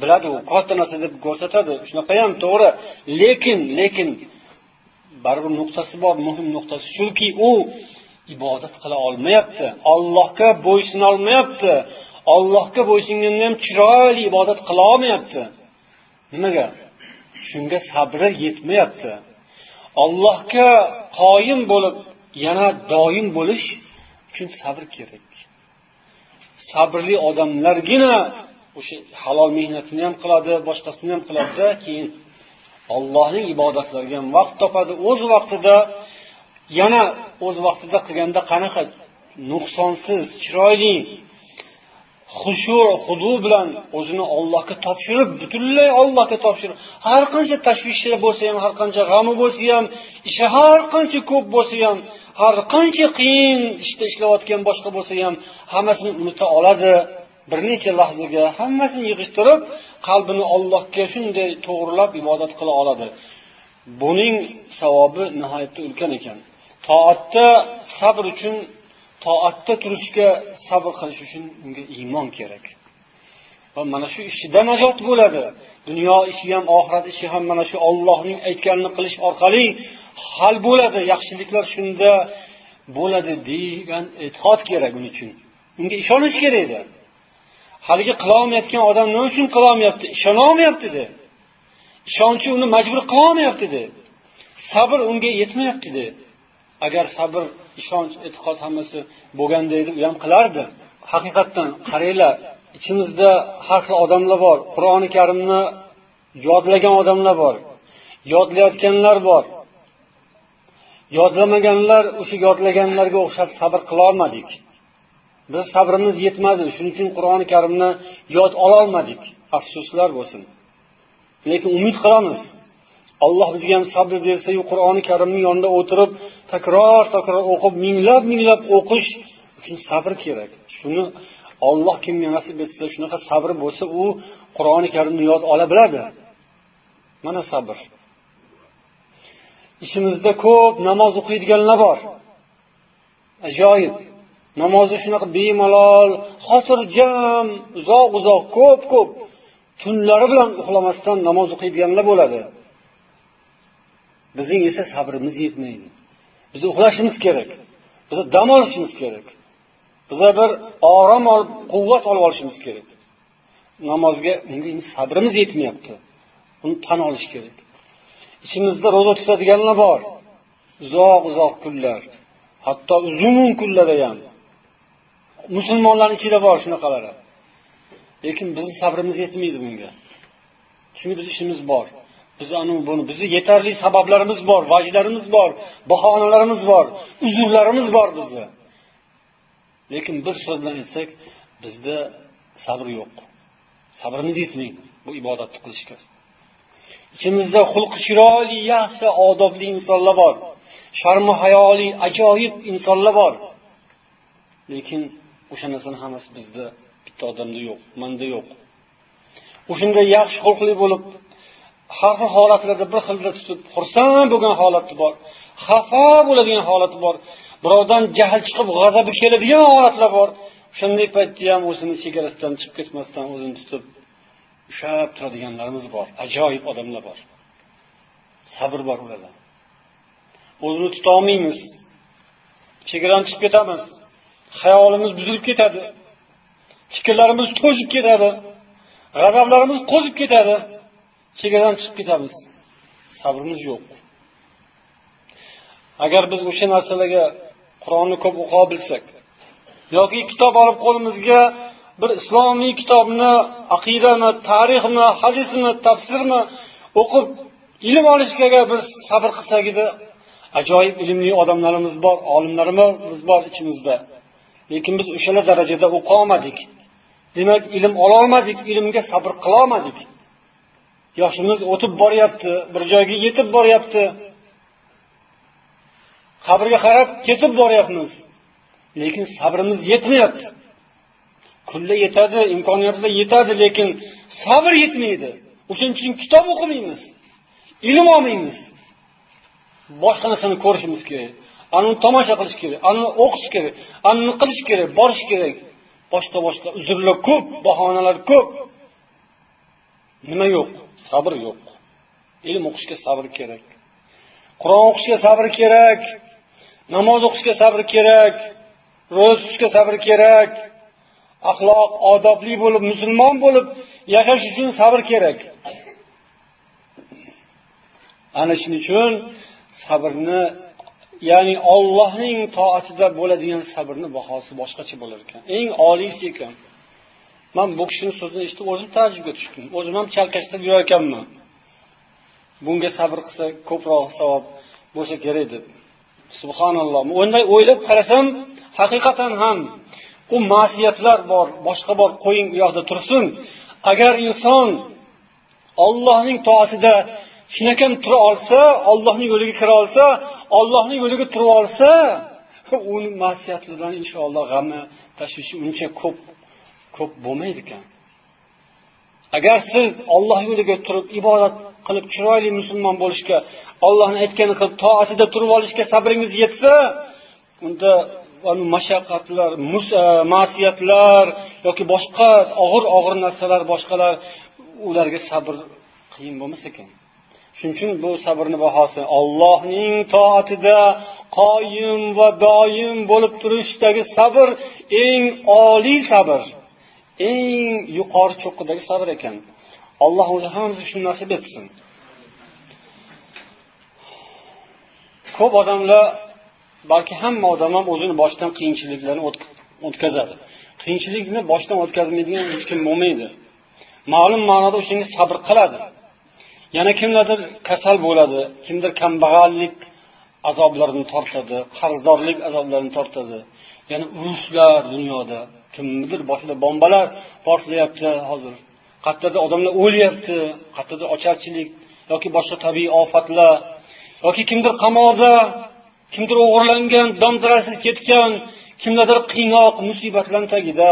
Speaker 1: biladi u katta narsa deb ko'rsatadi. Shunaqa ham to'g'ri. Lekin lekin baribir nuqtasi bor muhim nuqtasi shuki u ibodat qila olmayapti. Ollohga bo'ysuna olmayapti. Ollohga bo'ysunganda ham chiroyli ibodat qila olmayapti. Nimaga? Shunga sabri yetmayapti. Ollohga qoyim bo'lib yana doim bo'lish uchun sabr kerak. Sabrli odamlargina o'sha halol mehnatini ham qiladi boshqasini ham qiladida keyin ollohning ibodatlariga ham vaqt topadi. O'z vaqtida yana o'z vaqtida qilganda qanaqa? Nuqsonsiz chiroyli. Xushu hudu bilan o'zini ollohga topshirib butunlay ollohga topshirib. Har qancha tashvishi bo'lsa ham har qancha g'ami bo'lsa ham ishi har qancha ko'p bo'lsa ham har qancha qiyin ishda ishlayotgan boshqa bo'lsa ham hammasini unuta oladi. Bir necha lahzaga hammasini yig'ishtirib qalbini ollohga shunday to'g'rilab ibodat qila oladi. Buning savobi nihoyatda ulkan ekan. Toatda sabr uchun toatda turishga sabr qilish uchun unga iymon kerak. Va mana shu ishida najot bo'ladi. Dunyo ishi ham oxirat ishi ham mana shu ollohning aytganini qilish orqali hal bo'ladi. Yaxshiliklar shunda bo'ladi degan e'tiqod kerak uning uchun. Unga ishonish kerak edi. Haligi qilolmayotgan odam nima uchun qilolmayapti? Ishonolmayaptida ishonchi uni majbur qilolmayaptida sabr unga yetmayaptida agar sabr ishonch e'tiqod hammasi bo'lganda edi u ham qilardi. Haqiqatdan qaranglar ichimizda har xil odamlar bor. Qur'oni karimni yodlagan odamlar bor. Yodlayotganlar bor. Yodlamaganlar o'sha yodlaganlarga o'xshab sabr qilolmadik biz sabrimiz yetmadi shuning uchun qur'oni karimni yod ololmadik afsuslar bo'lsin. Lekin umid qilamiz. Alloh bizga ham sabr bersayu qur'oni karimning yonida o'tirib takror takror o'qib minglab minglab o'qish uchun sabr kerak. Shuni olloh kimga nasib etsa shunaqa sabr bo'lsa u qur'oni karimni yod ola biladi. Mana sabr. Ishimizda ko'p namoz o'qiydiganlar bor. Ajoyib. Namozni shunaqa bemalol xotirjam uzoq uzoq ko'p ko'p tunlari bilan uxlamasdan namoz o'qiydiganlar bo'ladi. Bizning esa sabrimiz yetmaydi. Biz uxlashimiz kerak. Biz dam olishimiz kerak. Biza bir orom olib quvvat olib olishimiz kerak. Namozga unga sabrimiz yetmayapti. Buni tan olish kerak. Ichimizda ro'za tutadiganlar bor. Uzoq uzoq kunlar. Hatto uzun kunlarda ham. Musulmonlarni ichida bor shunaqalari. Lekin bizni sabrimiz yetmaydi bunga. Chunki biz ishimiz bor. Biz buni bizni yetarli sabablarimiz bor vajlarimiz bor bahonalarimiz bor uzrlarimiz bor bizni. Lekin bir so'z bilan aytsak bizda sabr yo'q. Sabrimiz yetmaydi bu ibodatni qilishga. Ichimizda xulqi chiroyli yaxshi odobli insonlar bor. Sharmi hayoli ajoyib insonlar bor. Lekin o'sha narsani hammasi bizda bitta odamda yo'q manda yo'q. O'shanday yaxshi xulqli bo'lib har xil holatlarda bir xilda tutib xursand bo'lgan holati bor xafa bo'ladigan holati bor birovdan jahl chiqib g'azabi keladigan holatlar bor. O'shanday paytda ham o'zini chegarasidan chiqib ketmasdan o'zini tutib ushlab turadiganlarimiz bor. Ajoyib odamlar bor. Sabr bor ularda. O'zini tutolmaymiz chegaradan chiqib ketamiz. Xayolimiz buzilib ketadi. Fikrlarimiz to'zib ketadi. G'azablarimiz qo'zib ketadi. Chegaradan chiqib ketamiz. Sabrimiz yo'q. Agar biz o'sha narsalarga qur'onni ko'p o'qiy bilsak yoki kitob olib qo'limizga bir islomiy kitobni aqidami tarixmi hadismi tafsirmi o'qib ilm olishga agar biz sabr qilsak edi ajoyib ilmli odamlarimiz bor olimlarimiz bor ichimizda. Lekin biz o'shalar darajada o'qiolmadik demak ilm ololmadik ilmga sabr qilolmadik yoshimiz o'tib boryapti bir joyga yetib boryapti. Qabrga qarab ketib boryapmiz. Lekin sabrimiz yetmayapti. Kulla yetadi imkoniyatlar yetadi lekin sabr yetmaydi. O'shaning uchun kitob o'qimaymiz ilm olmaymiz. Boshqa narsani ko'rishimiz kerak anani tomosha qilish kerak anani o'qish kerak anani qilish kerak borish kerak. Boshqa boshqa uzrlar ko'p bahonalar ko'p. Nima yo'q? Sabr yo'q. Ilm o'qishga sabr kerak. Qur'on o'qishga sabr kerak. Namoz o'qishga sabr kerak. Ro'za tutishga sabr kerak. Axloq odobli bo'lib musulmon bo'lib yashash uchun sabr kerak. Ana shuning uchun sabrni ya'ni ollohning toatida bo'ladigan sabrni bahosi boshqacha bo'lar ekan. Eng oliysi ekan man bu kishini so'zini eshitib o'zim taajjubga tushdim. O'zim ham chalkashtirib yurar ekanman bunga sabr qilsa ko'proq savob bo'lsa kerak deb. Subhanalloh. Unday o'ylab qarasam haqiqatan ham u ma'siyatlar bor boshqa bor qo'ying u yoqda tursin. Agar inson ollohning toatida chinakam tura olsa ollohning yo'liga kira olsa ollohning yo'liga turib olsa uni ma'siyatlardan inshaalloh g'ami tashvishi uncha ko'p ko'p bo'lmaydi ekan agar siz olloh yo'liga turib ibodat qilib chiroyli musulmon bo'lishga ollohni aytganini qilib toatida turib olishga sabringiz yetsa unda mashaqqatlar e, ma'siyatlar yoki boshqa og'ir og'ir narsalar boshqalar ularga sabr qiyin bo'lmas ekan. Shuning uchun bu sabrni bahosi ollohning toatida qoyim va doim bo'lib turishdagi sabr eng oliy sabr. Eng yuqori cho'qqidagi sabr ekan. Alloh o'zi hammamizga shuni nasib etsin. Ko'p odamlar balki hamma odam ham o'zini boshidan qiyinchiliklarni o'tkazadi. Qiyinchilikni boshdan o'tkazmaydigan hech kim bo'lmaydi. Ma'lum ma'noda o'shanga sabr qiladi. Yana kimlardir kasal bo'ladi kimdir kambag'allik azoblarini tortadi qarzdorlik azoblarini tortadi. Yana urushlar dunyoda. Kimnidir boshida bombalar portlayapti hozir. Qayerdadir odamlar o'lyapti qayerdadir ocharchilik yoki boshqa tabiiy ofatlar yoki kimdir qamoqda kimdir o'g'irlangan domdirasiz ketgan kimlardir qiynoq musibatlarni tagida.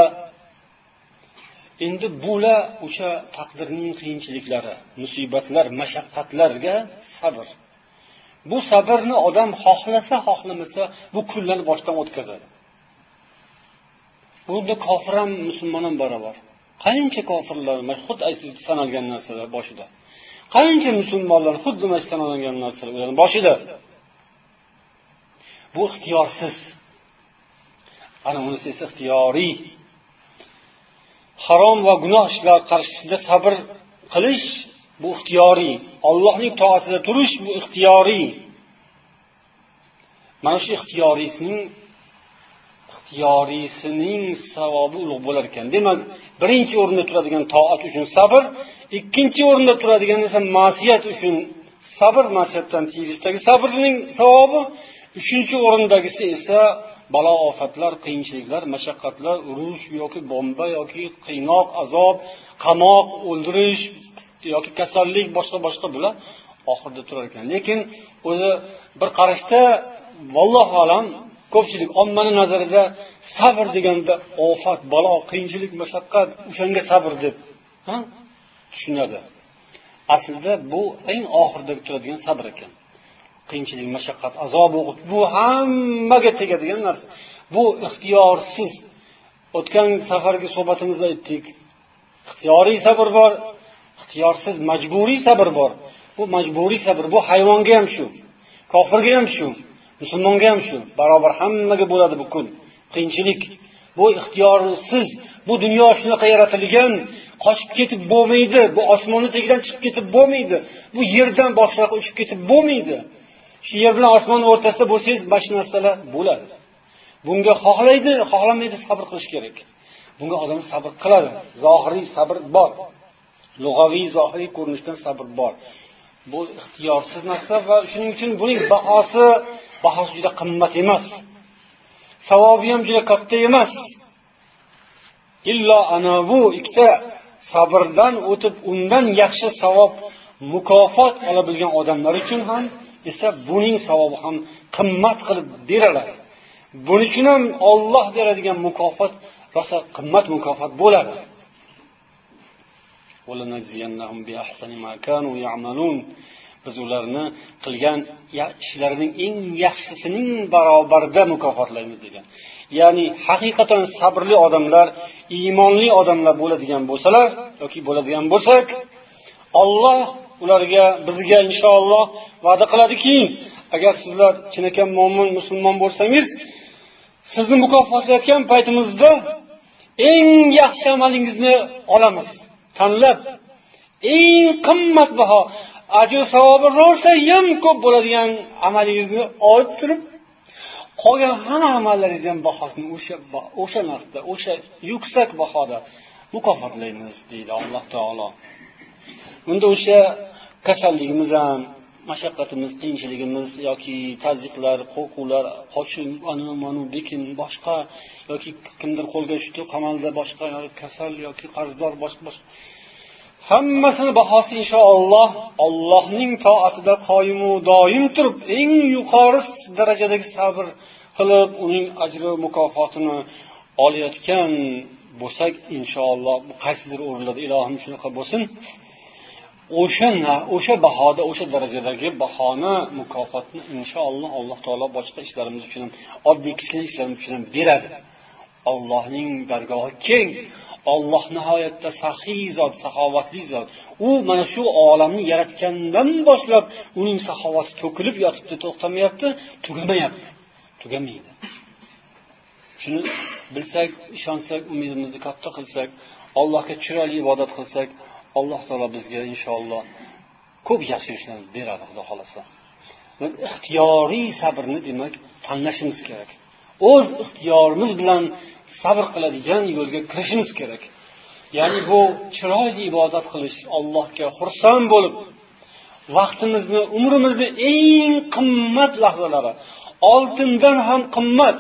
Speaker 1: Endi bular o'sha taqdirning qiyinchiliklari musibatlar mashaqqatlarga sabr. Bu sabrni odam xohlasa xohlamasa bu kunlarni boshdan o'tkazadi. Bunda kofir ham musulmon ham barobar. Qancha kofirlar xuddi sanalgan narsalar boshida. Qancha musulmonlar xuddi mana shu sanalgan narsalar ularni boshida. Bu ixtiyorsiz. Ana unisi esa ixtiyoriy. Harom va gunoh ishlar qarshisida sabr qilish bu ixtiyoriy. Ollohning toatida turish bu ixtiyoriy. Mana shu ixtiyoriysining ixtiyoriysining savobi ulug' bo'lar ekan. Demak birinchi o'rinda turadigan toat uchun sabr ikkinchi o'rinda turadigan esa ma'siyat uchun sabr ma'siyatdan tiyilishdagi sabrning savobi uchinchi o'rindagisi esa balo ofatlar qiyinchiliklar mashaqqatlar urush yoki bomba yoki qiynoq azob qamoq o'ldirish yoki kasallik boshqa boshqa bular oxirida turar ekan. Lekin o'zi bir qarashda vallohu alam ko'pchilik ommani nazarida sabr deganda ofat balo qiyinchilik mashaqqat o'shanga sabr deb tushunadi. Aslida bu eng oxirida turadigan sabr ekan. Qiyinchilik mashaqqat azob bu hammaga tegadigan narsa. Bu ixtiyorsiz. O'tgan safargi suhbatimizda aytdik ixtiyoriy sabr bor ixtiyorsiz majburiy sabr bor. Bu majburiy sabr bu hayvonga ham shu kofirga ham shu. Musulmonga ham shu. Barobar hammaga bo'ladi bu kun. Qiyinchilik. Bu ixtiyorsiz bu dunyo shunaqa yaratilgan qochib ketib bo'lmaydi bu osmonni tagidan chiqib ketib bo'lmaydi bu yerdan boshqayoqqa uchib ketib bo'lmaydi. Shu yer bilan osmonni o'rtasida bo'lsangiz mana shu narsalar bo'ladi. Bunga xohlaydi xohlamaydi sabr qilish kerak. Bunga odam sabr qiladi. Zohiriy sabr bor. Lug'aviy zohiriy ko'rinishdan sabr bor. Bu ixtiyorsiz narsa va shuning uchun buning bahosi bahosi juda qimmat emas. Savobi ham juda katta emas. Illo ana bu ikkita sabrdan o'tib undan yaxshi savob mukofot ola bilgan odamlar uchun ham esa buning savobi ham qimmat qilib beriladi buning uchun ham olloh beradigan mukofot rosa qimmat mukofot bo'ladi. Biz ularni qilgan ishlarining eng yaxshisining barobarida mukofotlaymiz degan. Ya'ni haqiqatan sabrli odamlar iymonli odamlar bo'ladigan bo'lsalar yoki bo'ladigan bo'lsak olloh ularga bizga inshaalloh va'da qiladiki agar sizlar chinakam mo'min musulmon bo'lsangiz sizni mukofotlayotgan paytimizda eng yaxshi amalingizni olamiz tanlab eng qimmatbaho ajr savobi rosayam ko'p bo'ladigan amalingizni olib turib qolgan hamma amallaringiz ham bahosini o'sha o'sha narxda o'sha yuksak bahoda mukofotlaymiz deydi alloh taolo. Bunda o'sha kasalligimiz ham mashaqqatimiz qiyinchiligimiz yoki tazyiqlar qo'rquvlar qochish anu manu bekin boshqa yoki kimdir qo'lga tushdi qamaldi boshqa kasal yoki qarzdor boshqa boshqa hammasini bahosi inshaalloh allohning toatida qoyimu doim turib eng yuqori darajadagi sabr qilib uning ajri mukofotini olayotgan bo'lsak inshaalloh qaysidir o'rinlarda ilohim shunaqa bo'lsin. O'sha o'sha bahoda o'sha darajadagi bahoni mukofotni inshaalloh alloh taolo boshqa ishlarimiz uchun ham oddiy kichkina ishlarimiz uchun ham beradi. Allohning dargohi keng. Olloh nihoyatda saxiy zot saxovatli zot. U mana shu olamni yaratgandan boshlab uning saxovati to'kilib yotibdi to'xtamayapti tugamayapti. Tugamaydi. Shuni bilsak ishonsak umidimizni katta qilsak allohga chiroyli ibodat qilsak alloh taolo bizga inshaalloh ko'p yaxshi ishlarni beradi xudo xohlasa. Biz ixtiyoriy sabrni demak tanlashimiz kerak. O'z ixtiyorimiz bilan sabr qiladigan yo'lga kirishimiz kerak. Ya'ni bu chiroyli ibodat qilish allohga xursand bo'lib vaqtimizni umrimizni eng qimmat lahzalari oltindan ham qimmat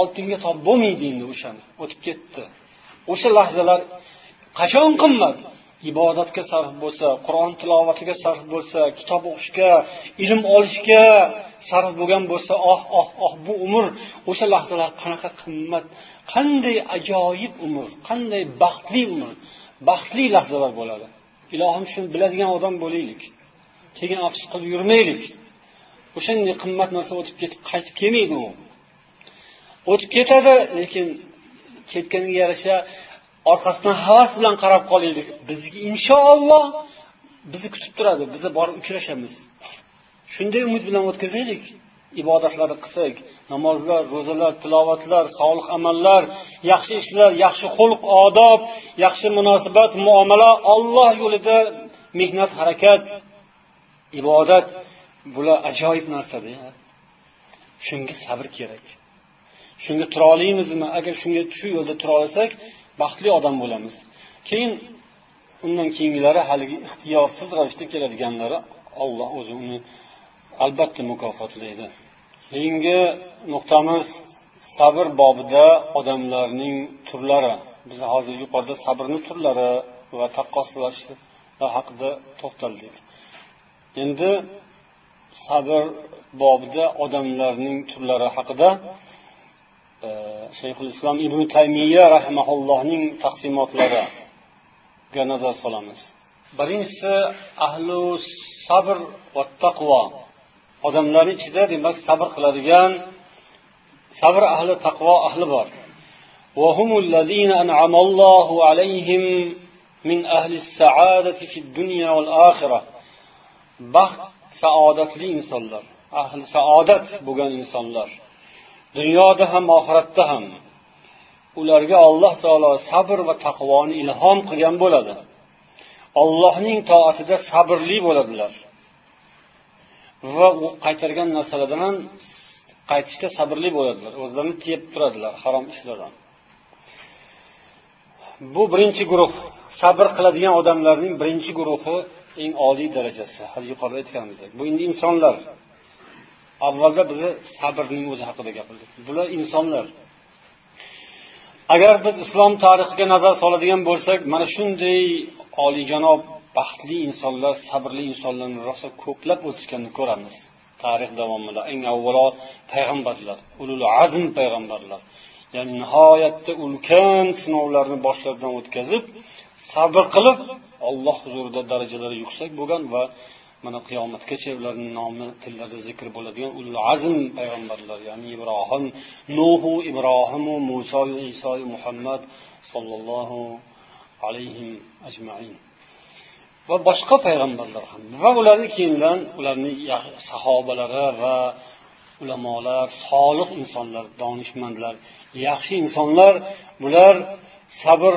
Speaker 1: oltinga top bo'lmaydi endi o'shani o'tib ketdi. O'sha lahzalar qachon qimmat? Ibodatga sarf bo'lsa qur'on tilovatiga sarf bo'lsa kitob o'qishga ilm olishga sarf bo'lgan bo'lsa oh oh oh bu umr o'sha lahzalar qanaqa qimmat? Qanday ajoyib umr qanday baxtli umr baxtli lahzalar bo'ladi. Ilohim shuni biladigan odam bo'laylik keyin afsus qilib yurmaylik. O'shanday qimmat narsa o'tib ketib qaytib kelmaydi u o'tib ketadi lekin ketganiga yarasha orqasidan havas bilan qarab qolaylik. Bizga inshaalloh bizni kutib turadi biza borib uchrashamiz. Shunday umid bilan o'tkazaylik. Ibodatlarni qilsak namozlar ro'zalar tilovatlar solih amallar yaxshi ishlar yaxshi xulq odob yaxshi munosabat muomala olloh yo'lida mehnat harakat ibodat bular ajoyib narsada shunga sabr kerak. Shunga tura olamizmi agar shunga shu yo'lda tura olsak baxtli odam bo'lamiz. Keyin undan keyingilari haligi ixtiyorsiz ravishda keladiganlari olloh o'zi uni albatta mukofotlaydi. Keyingi nuqtamiz sabr bobida odamlarning turlari. Biz hozir yuqorida sabrni turlari va taqqoslash haqida to'xtaldik. Endi sabr bobida odamlarning turlari haqida e, shayxul islom ibn taymiya rahimaullohning taqsimotlariga nazar solamiz. Birinchisi ahlu sabr va taqvo. odamlarni ichida demak sabr qiladigan sabr ahli taqvo ahli bor وهم الذين أنعم الله عليهم من أهل السعادة في الدنيا والآخرة baxt saodatli insonlar ahli saodat bo'lgan insonlar dunyoda ham oxiratda ham ularga alloh taolo sabr va taqvoni ilhom qilgan bo'ladi ollohning toatida sabrli bo'ladilar Va u qaytargan narsalardan ham qaytishda sabrli bo'ladilar. O'zlarini tiyib turadilar harom ishlardan. Bu birinchi guruh sabr qiladigan odamlarning birinchi guruhi eng oliy darajasi. Hali yuqorida aytganimizdek. Bu endi insonlar. Avvalda biza sabrning o'zi haqida gapirdik. Bular insonlar. Agar biz islom tarixiga nazar soladigan bo'lsak mana shunday oliyjanob baxtli insonlar sabrli insonlarni rosa ko'plab o'tishganini ko'ramiz. Tarix davomida eng avvalo payg'ambarlar ulul azm payg'ambarlar ya'ni nihoyatda ulkan sinovlarni boshlaridan o'tkazib sabr qilib olloh huzurida darajalari yuksak bo'lgan va mana qiyomatgacha ularni nomi tillarda zikr bo'ladigan ulul azm payg'ambarlar ya'ni ibrohim nuhu ibrohimu musoyu isoyu muhammad sollallohu alayhi ajmain. Va boshqa payg'ambarlar ham va ularni keyindan ularni sahobalari va ulamolar solih insonlar donishmandlar yaxshi insonlar bular sabr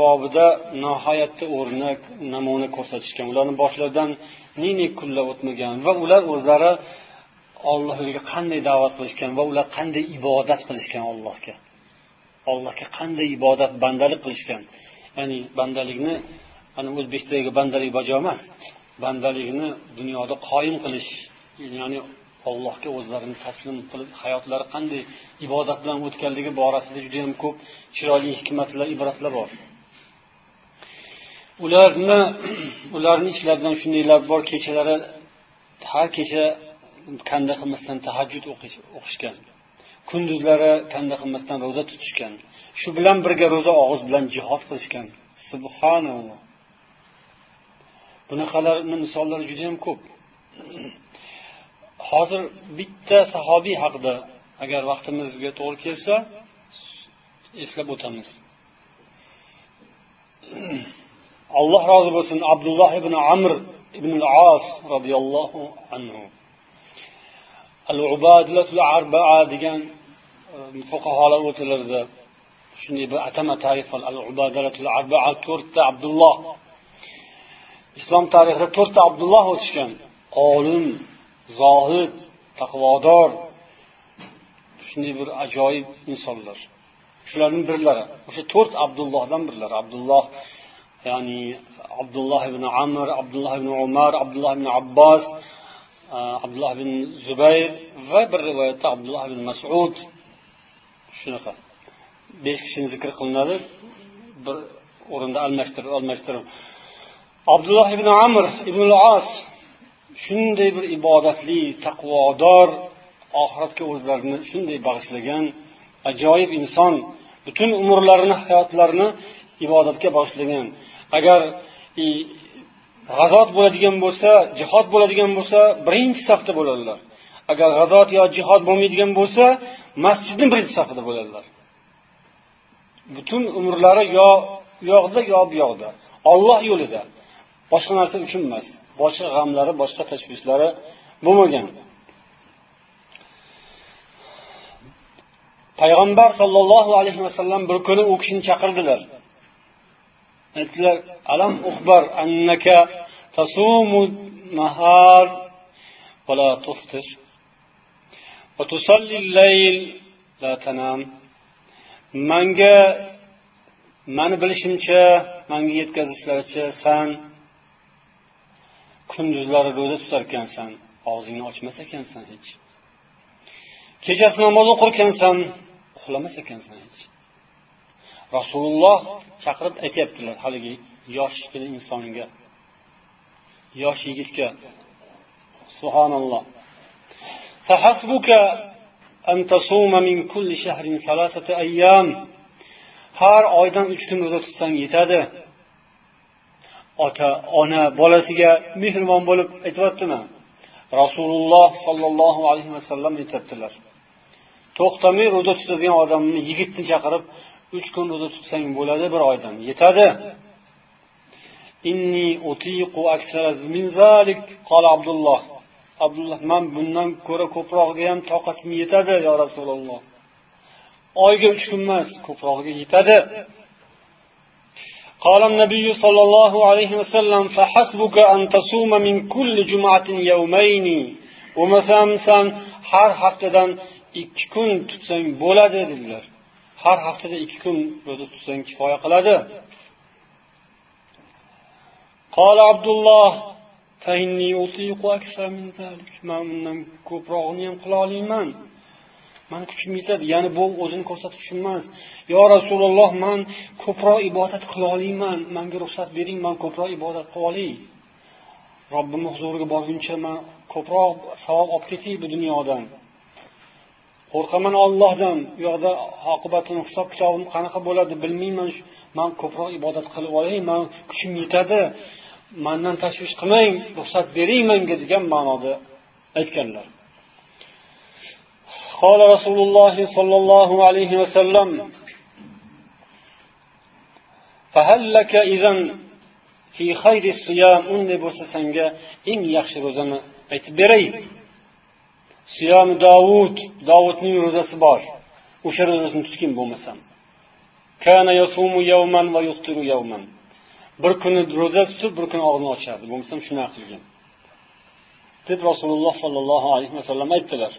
Speaker 1: bobida nihoyatda o'rnak namuna ko'rsatishgan. Ularni boshlaridan ne ne kunlar o'tmagan va ular o'zlari olloh yo'liga qanday da'vat qilishgan va ular qanday ibodat qilishgan allohga. Allohga qanday ibodat bandalik qilishgan. Ya'ni bandalikni ana o'zbekdagi bandalik bajo emas. Bandalikni dunyoda qoyim qilish ya'ni allohga o'zlarini taslim qilib hayotlari qanday ibodat bilan o'tganligi borasida judayam ko'p chiroyli hikmatlar ibratlar bor. Ularni ularni ichlaridan shundaylar bor kechalari har kecha kanda qilmasdan tahajjud o'qishgan. Kunduzlari kanda qilmasdan ro'za tutishgan. Shu bilan birga ro'za og'iz bilan jihod qilishgan. Subhanalloh bunaqalarni misollari juda yam ko'p. Hozir bitta sahobiy haqida agar vaqtimizga to'g'ri kelsa eslab o'tamiz. Alloh rozi bo'lsin abdulloh ibn amr ibn as roziyallohu anhu. Al ubadilatul arbaa degan e, fuqaholar fuqarolar o'tilardi shunday bir atama tarif al ubadalatul arbaa to'rtta abdulloh islom tarixida to'rtta abdulloh o'tishgan. Olim zohid taqvodor shunday bir ajoyib insonlar. Shularning birlari. O'sha to'rt abdullohdan birlari. Abdulloh ya'ni abdulloh ibn amr abdulloh ibn umar abdulloh ibn abbos abdulloh ibn zubayr va bir rivoyatda abdulloh ibn masud. Shunaqa. Besh kishini zikr qilinadi. Bir o'rinda almashtirib almashtirib. Abdulloh ibn amr ibn as shunday bir ibodatli taqvodor oxiratga o'zlarini shunday bag'ishlagan ajoyib inson butun umrlarini hayotlarini ibodatga bag'ishlagan. Agar e, g'azot bo'ladigan bo'lsa jihod bo'ladigan bo'lsa birinchi safda bo'ladilar. Agar g'azot yo jihod bo'lmaydigan bo'lsa masjidni birinchi safida bo'ladilar. Butun umrlari yo u yoqda yo bu yoqda. Olloh yo'lida. Boshqa narsa uchun emas boshqa g'amlari boshqa tashvishlari bo'lmagan. Payg'ambar sollallohu alayhi vasallam bir kuni u kishini chaqirdilar. Aytdilar alam uxbar annaka tasumu nahar va la tuftir va tusalli layl la tanam. Manga mani bilishimcha manga yetkazishlaricha san kunduzlari ro'za tutar ekansan og'zingni ochmas ekansan hech. Kechasi namoz o'qir ekansan uxlamas ekansan hech. Rasululloh chaqirib aytyaptilar haligi yoshgina insonga yosh yigitga subhanalloh. Har oydan uch kun ro'za tutsang yetadi. Ota ona bolasiga mehribon bo'lib aytyaptimi? Rasululloh sollallohu alayhi vasallam aytyaptilar. To'xtamay ro'za tutadigan odamni yigitni chaqirib uch kun ro'za tutsang bo'ladi bir oydan. Yetadi. Inni utiqu min zalik abdulloh. Abdulloh man bundan ko'ra ko'prog'iga ham toqatim yetadi yo rasululloh. Oyga uch kun emas ko'prog'iga yetadi. قال النبي صلى الله عليه وسلم فحسبك أن تصوم من كل جمعة يومين ومسام سان har haftadan ikki kun tutsang bo'ladi dedilar har haftada ikki kun ro'za tutsang kifoya qiladi قال عبد الله فإني أطيق أكثر من ذلك man undan ko'prog'ini ham qila olmayman mani kuchim yetadi ya'ni bu o'zini ko'rsatish uchun emas. Yo rasululloh man ko'proq ibodat qila olmayman manga ruxsat bering man ko'proq ibodat qilib olay. Robbimni huzuriga borguncha man ko'proq savob olib ketay bu dunyodan. Qo'rqaman ollohdan u yoqda oqibatini hisob kitobim qanaqa bo'ladi bilmayman. Man ko'proq ibodat qilib olay man kuchim yetadi. Mandan tashvish qilmang ruxsat bering manga degan ma'noda aytganlar. قال رسول الله صلى الله عليه وسلم فهل لك إذا في خير الصيام unday bo'lsa senga eng yaxshi ro'zani aytib beray siyomi dovud dovudning ro'zasi bor o'sha ro'zasini tutgin bo'lmasam bir kuni ro'za tutib bir kuni og'zini ochardi bo'lmasam shunaqa qilgan deb rasululloh sollallohu alayhi vasallam aytdilar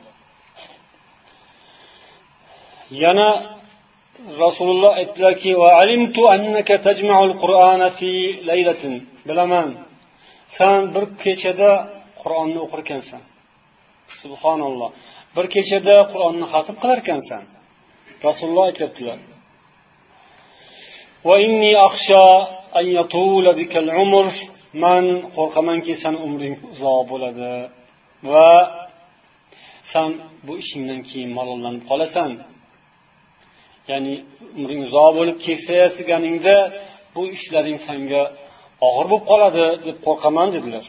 Speaker 1: Yana rasululloh aytdilarki bilaman. San bir kechada qur'onni o'qir ekansan subhanalloh. Bir kechada qur'onni xatm qilar ekansan rasululloh aytyaptilar. Man qo'rqamanki sani umring uzoq bo'ladi. Va san bu ishingdan keyin malollanib qolasan. Ya'ni umring uzoq bo'lib keksayasiganingda bu ishlaring sanga og'ir bo'lib qoladi deb qo'rqaman dedilar.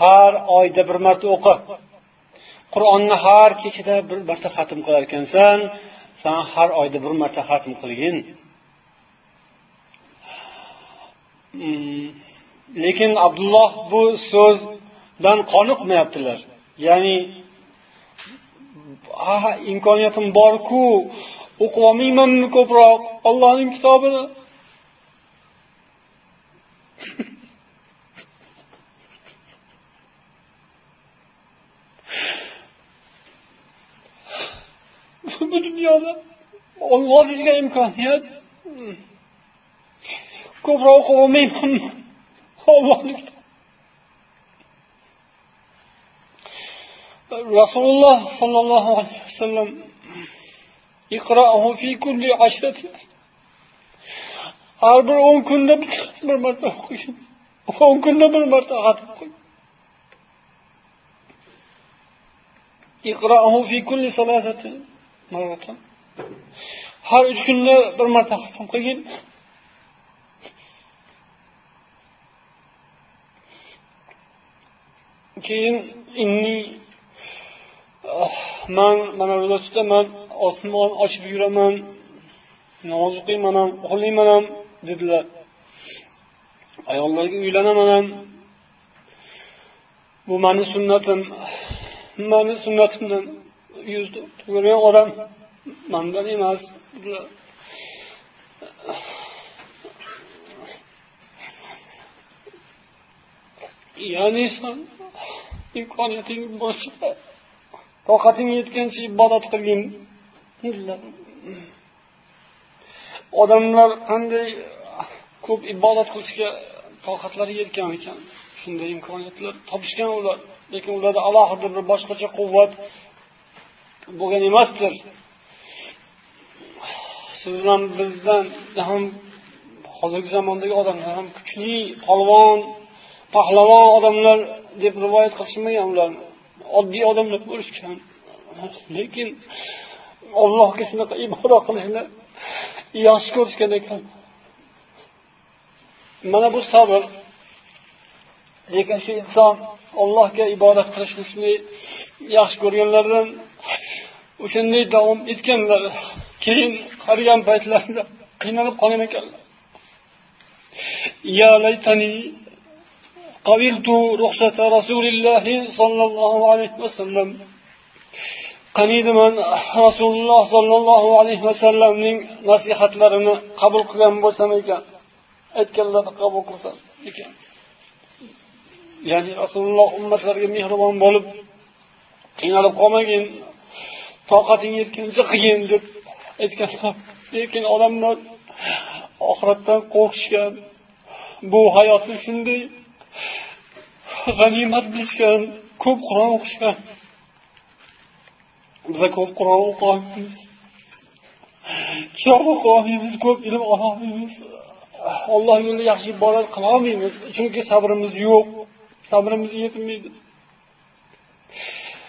Speaker 1: Har oyda bir marta o'qi. Qur'onni har kechada bir marta xatm qilar ekansan san har oyda bir marta xatm qilgin. Hmm, lekin abdulloh bu so'zdan qoniqmayaptilar. Ya'ni imkoniyatim borku o'qib olmaymanmi ko'proq? Ollohning kitobini bu dunyoda olloh bergan imkoniyat ko'proq o'qib olmaymanmi ollohni rasululloh sollallohu alayhi vasallam har bir o'n kunda bir marta o'qish o'n kunda bir marta xatm qo'y har uch kunda bir marta xatm qilgin. Keyin inni ah, man mana ro'za tutaman osmon ochib yuraman namoz o'qiyman ham uxlayman ham dedilar. Ayollarga uylanaman ham bu mani sunnatim. Mani sunnatimdan yuz o'girgan odam mandan emas ya'ni imkoniyating bo'lsa toqating yetgancha ibodat qilgin. Odamlar qanday ko'p ibodat qilishga toqatlari yetgan ekan? Shunday imkoniyatlar topishgan ular. Lekin ularda alohida bir boshqacha quvvat bo'lgan emasdir. Siz bilan bizdan ham hozirgi zamondagi odamlar ham kuchli polvon pahlavon odamlar deb rivoyat qilishmagan ular. Oddiy odamlar bo'lishgan. Lekin allohga shunaqa ibodat qilishni yaxshi ko'rishgan ekan. Mana bu sabr lekin shu inson allohga ibodat qilishni shunday yaxshi ko'rganlardan o'shanday davom etganlar keyin qarigan paytlarida qiynalib qolgan ekanlar. قبلت رخصة رسول الله صلى الله عليه وسلم qaniydiman rasululloh sollallohu alayhi vasallamning nasihatlarini qabul qilgan bo'lsam ekan aytganlarini qabul qilsam ekan ya'ni rasululloh ummatlarga mehribon bo'lib qiynalib qolmagin toqating yetguncha qilgin deb aytganlar lekin odamlar oxiratdan qo'rqishgan bu hayotni shunday g'animat bilishgan ko'p qur'on o'qishgan. Biza ko'p qur'on o'qiyolmaymiz kitob o'qiyolmaymiz ko'p ilm ololmaymiz olloh yo'lida yaxshi ibodat qilolmaymiz chunki sabrimiz yo'q sabrimiz yetmaydi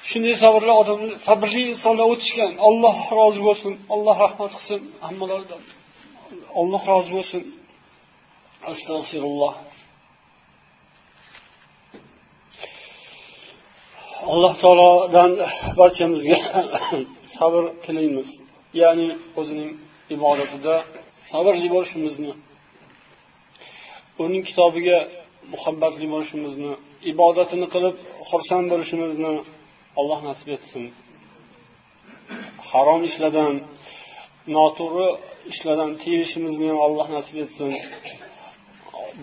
Speaker 1: shunday sabrli odam sabrli insonlar o'tishgan. Alloh rozi bo'lsin alloh rahmat qilsin hammalaridan alloh rozi bo'lsin. Astag'firulloh. Alloh taolodan barchamizga sabr tilaymiz. Ya'ni o'zining ibodatida sabrli bo'lishimizni uning kitobiga muhabbatli bo'lishimizni ibodatini qilib xursand bo'lishimizni alloh nasib etsin. Harom ishlardan noto'g'ri ishlardan tiyilishimizni ham alloh nasib etsin.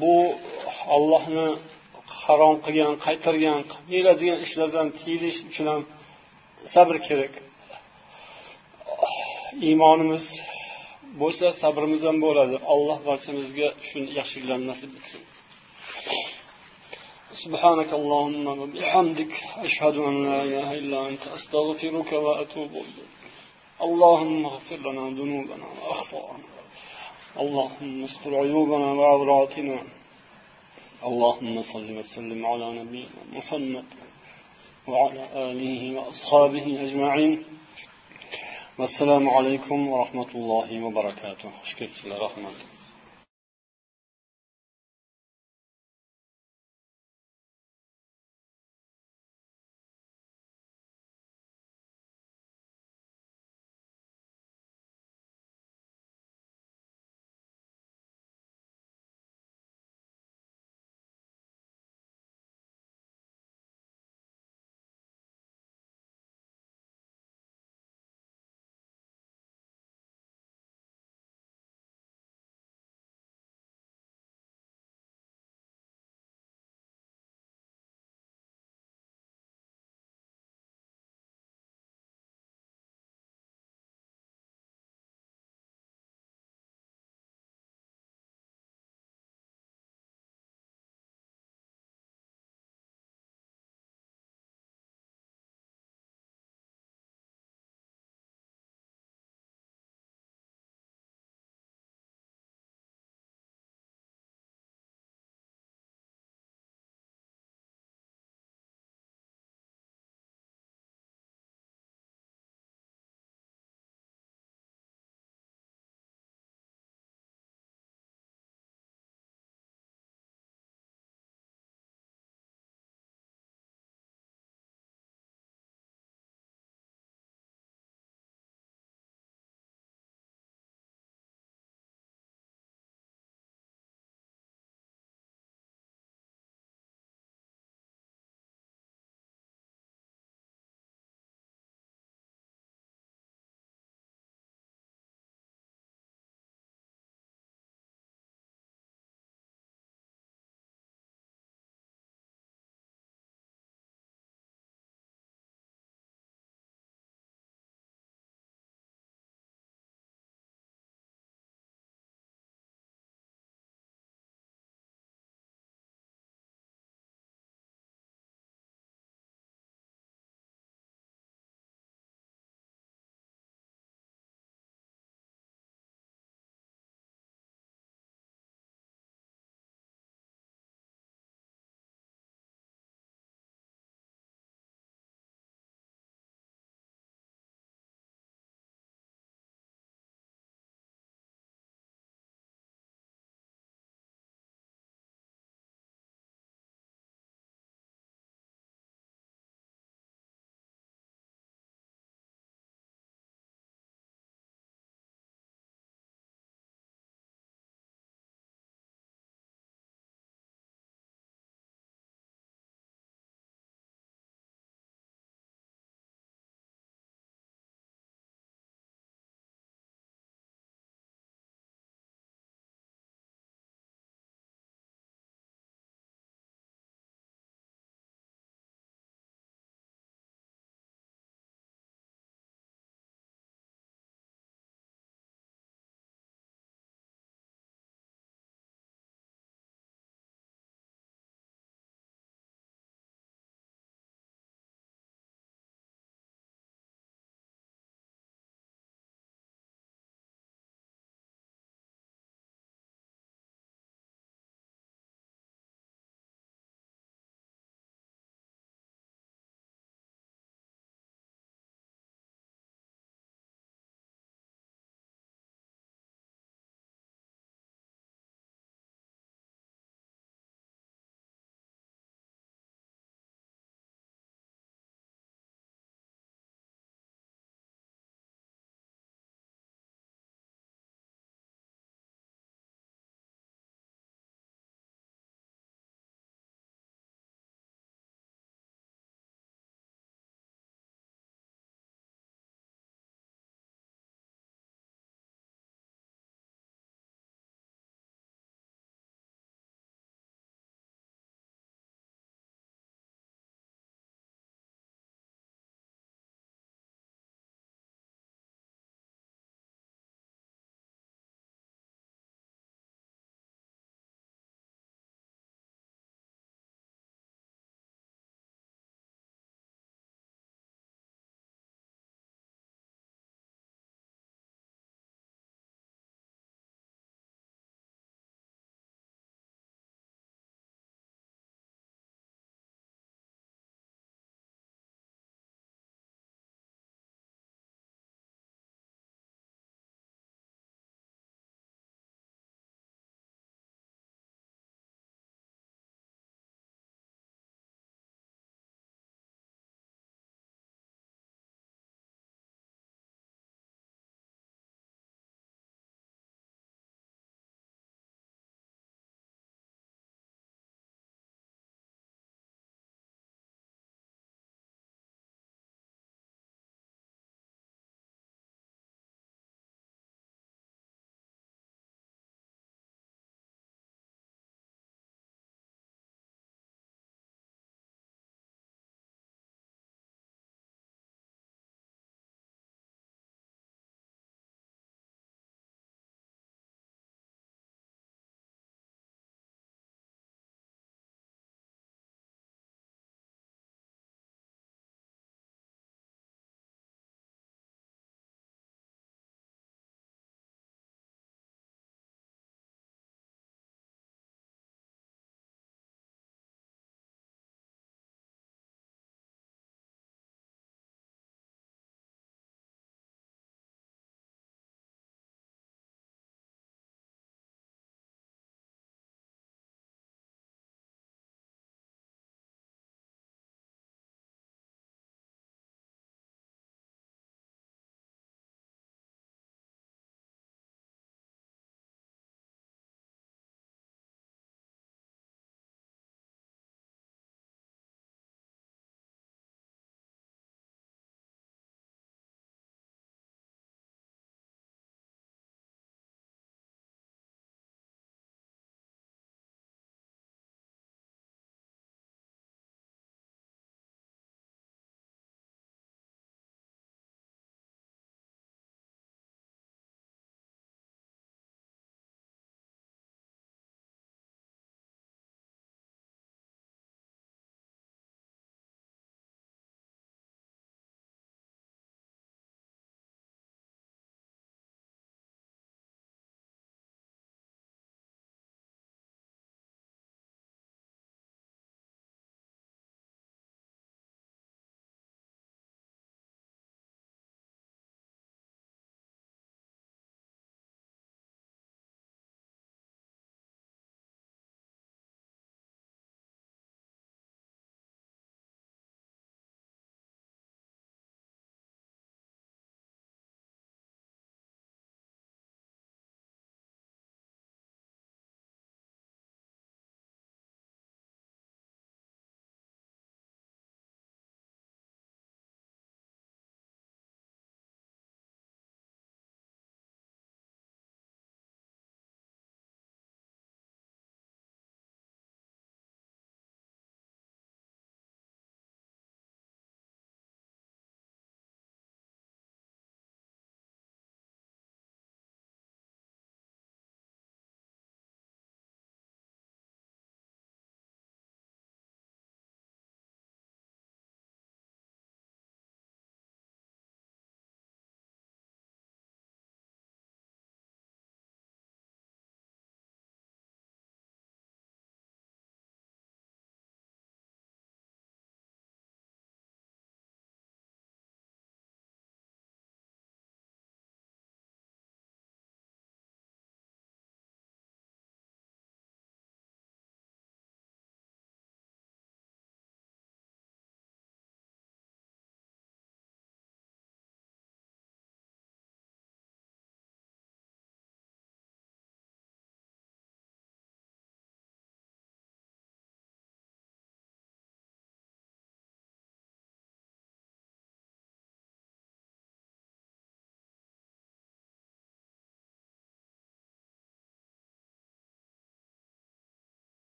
Speaker 1: Bu allohni harom qilgan qaytargan qilmaydigan ishlardan tiyilish uchun ham sabr kerak iymonimiz bo'lsa sabrimiz ham bo'ladi alloh barchamizga shu yaxshiliklarni nasib etsin سبحانك اللهم وبحمدك أشهد أن لا إله إلا أنت أستغفرك وأتوب إليك اللهم اغفر لنا ذنوبنا وأخطأنا اللهم استر عيوبنا وعوراتنا اللهم صل وسلم على نبينا محمد وعلى آله وأصحابه أجمعين. والسلام عليكم ورحمة الله وبركاته. شكرا لرحمته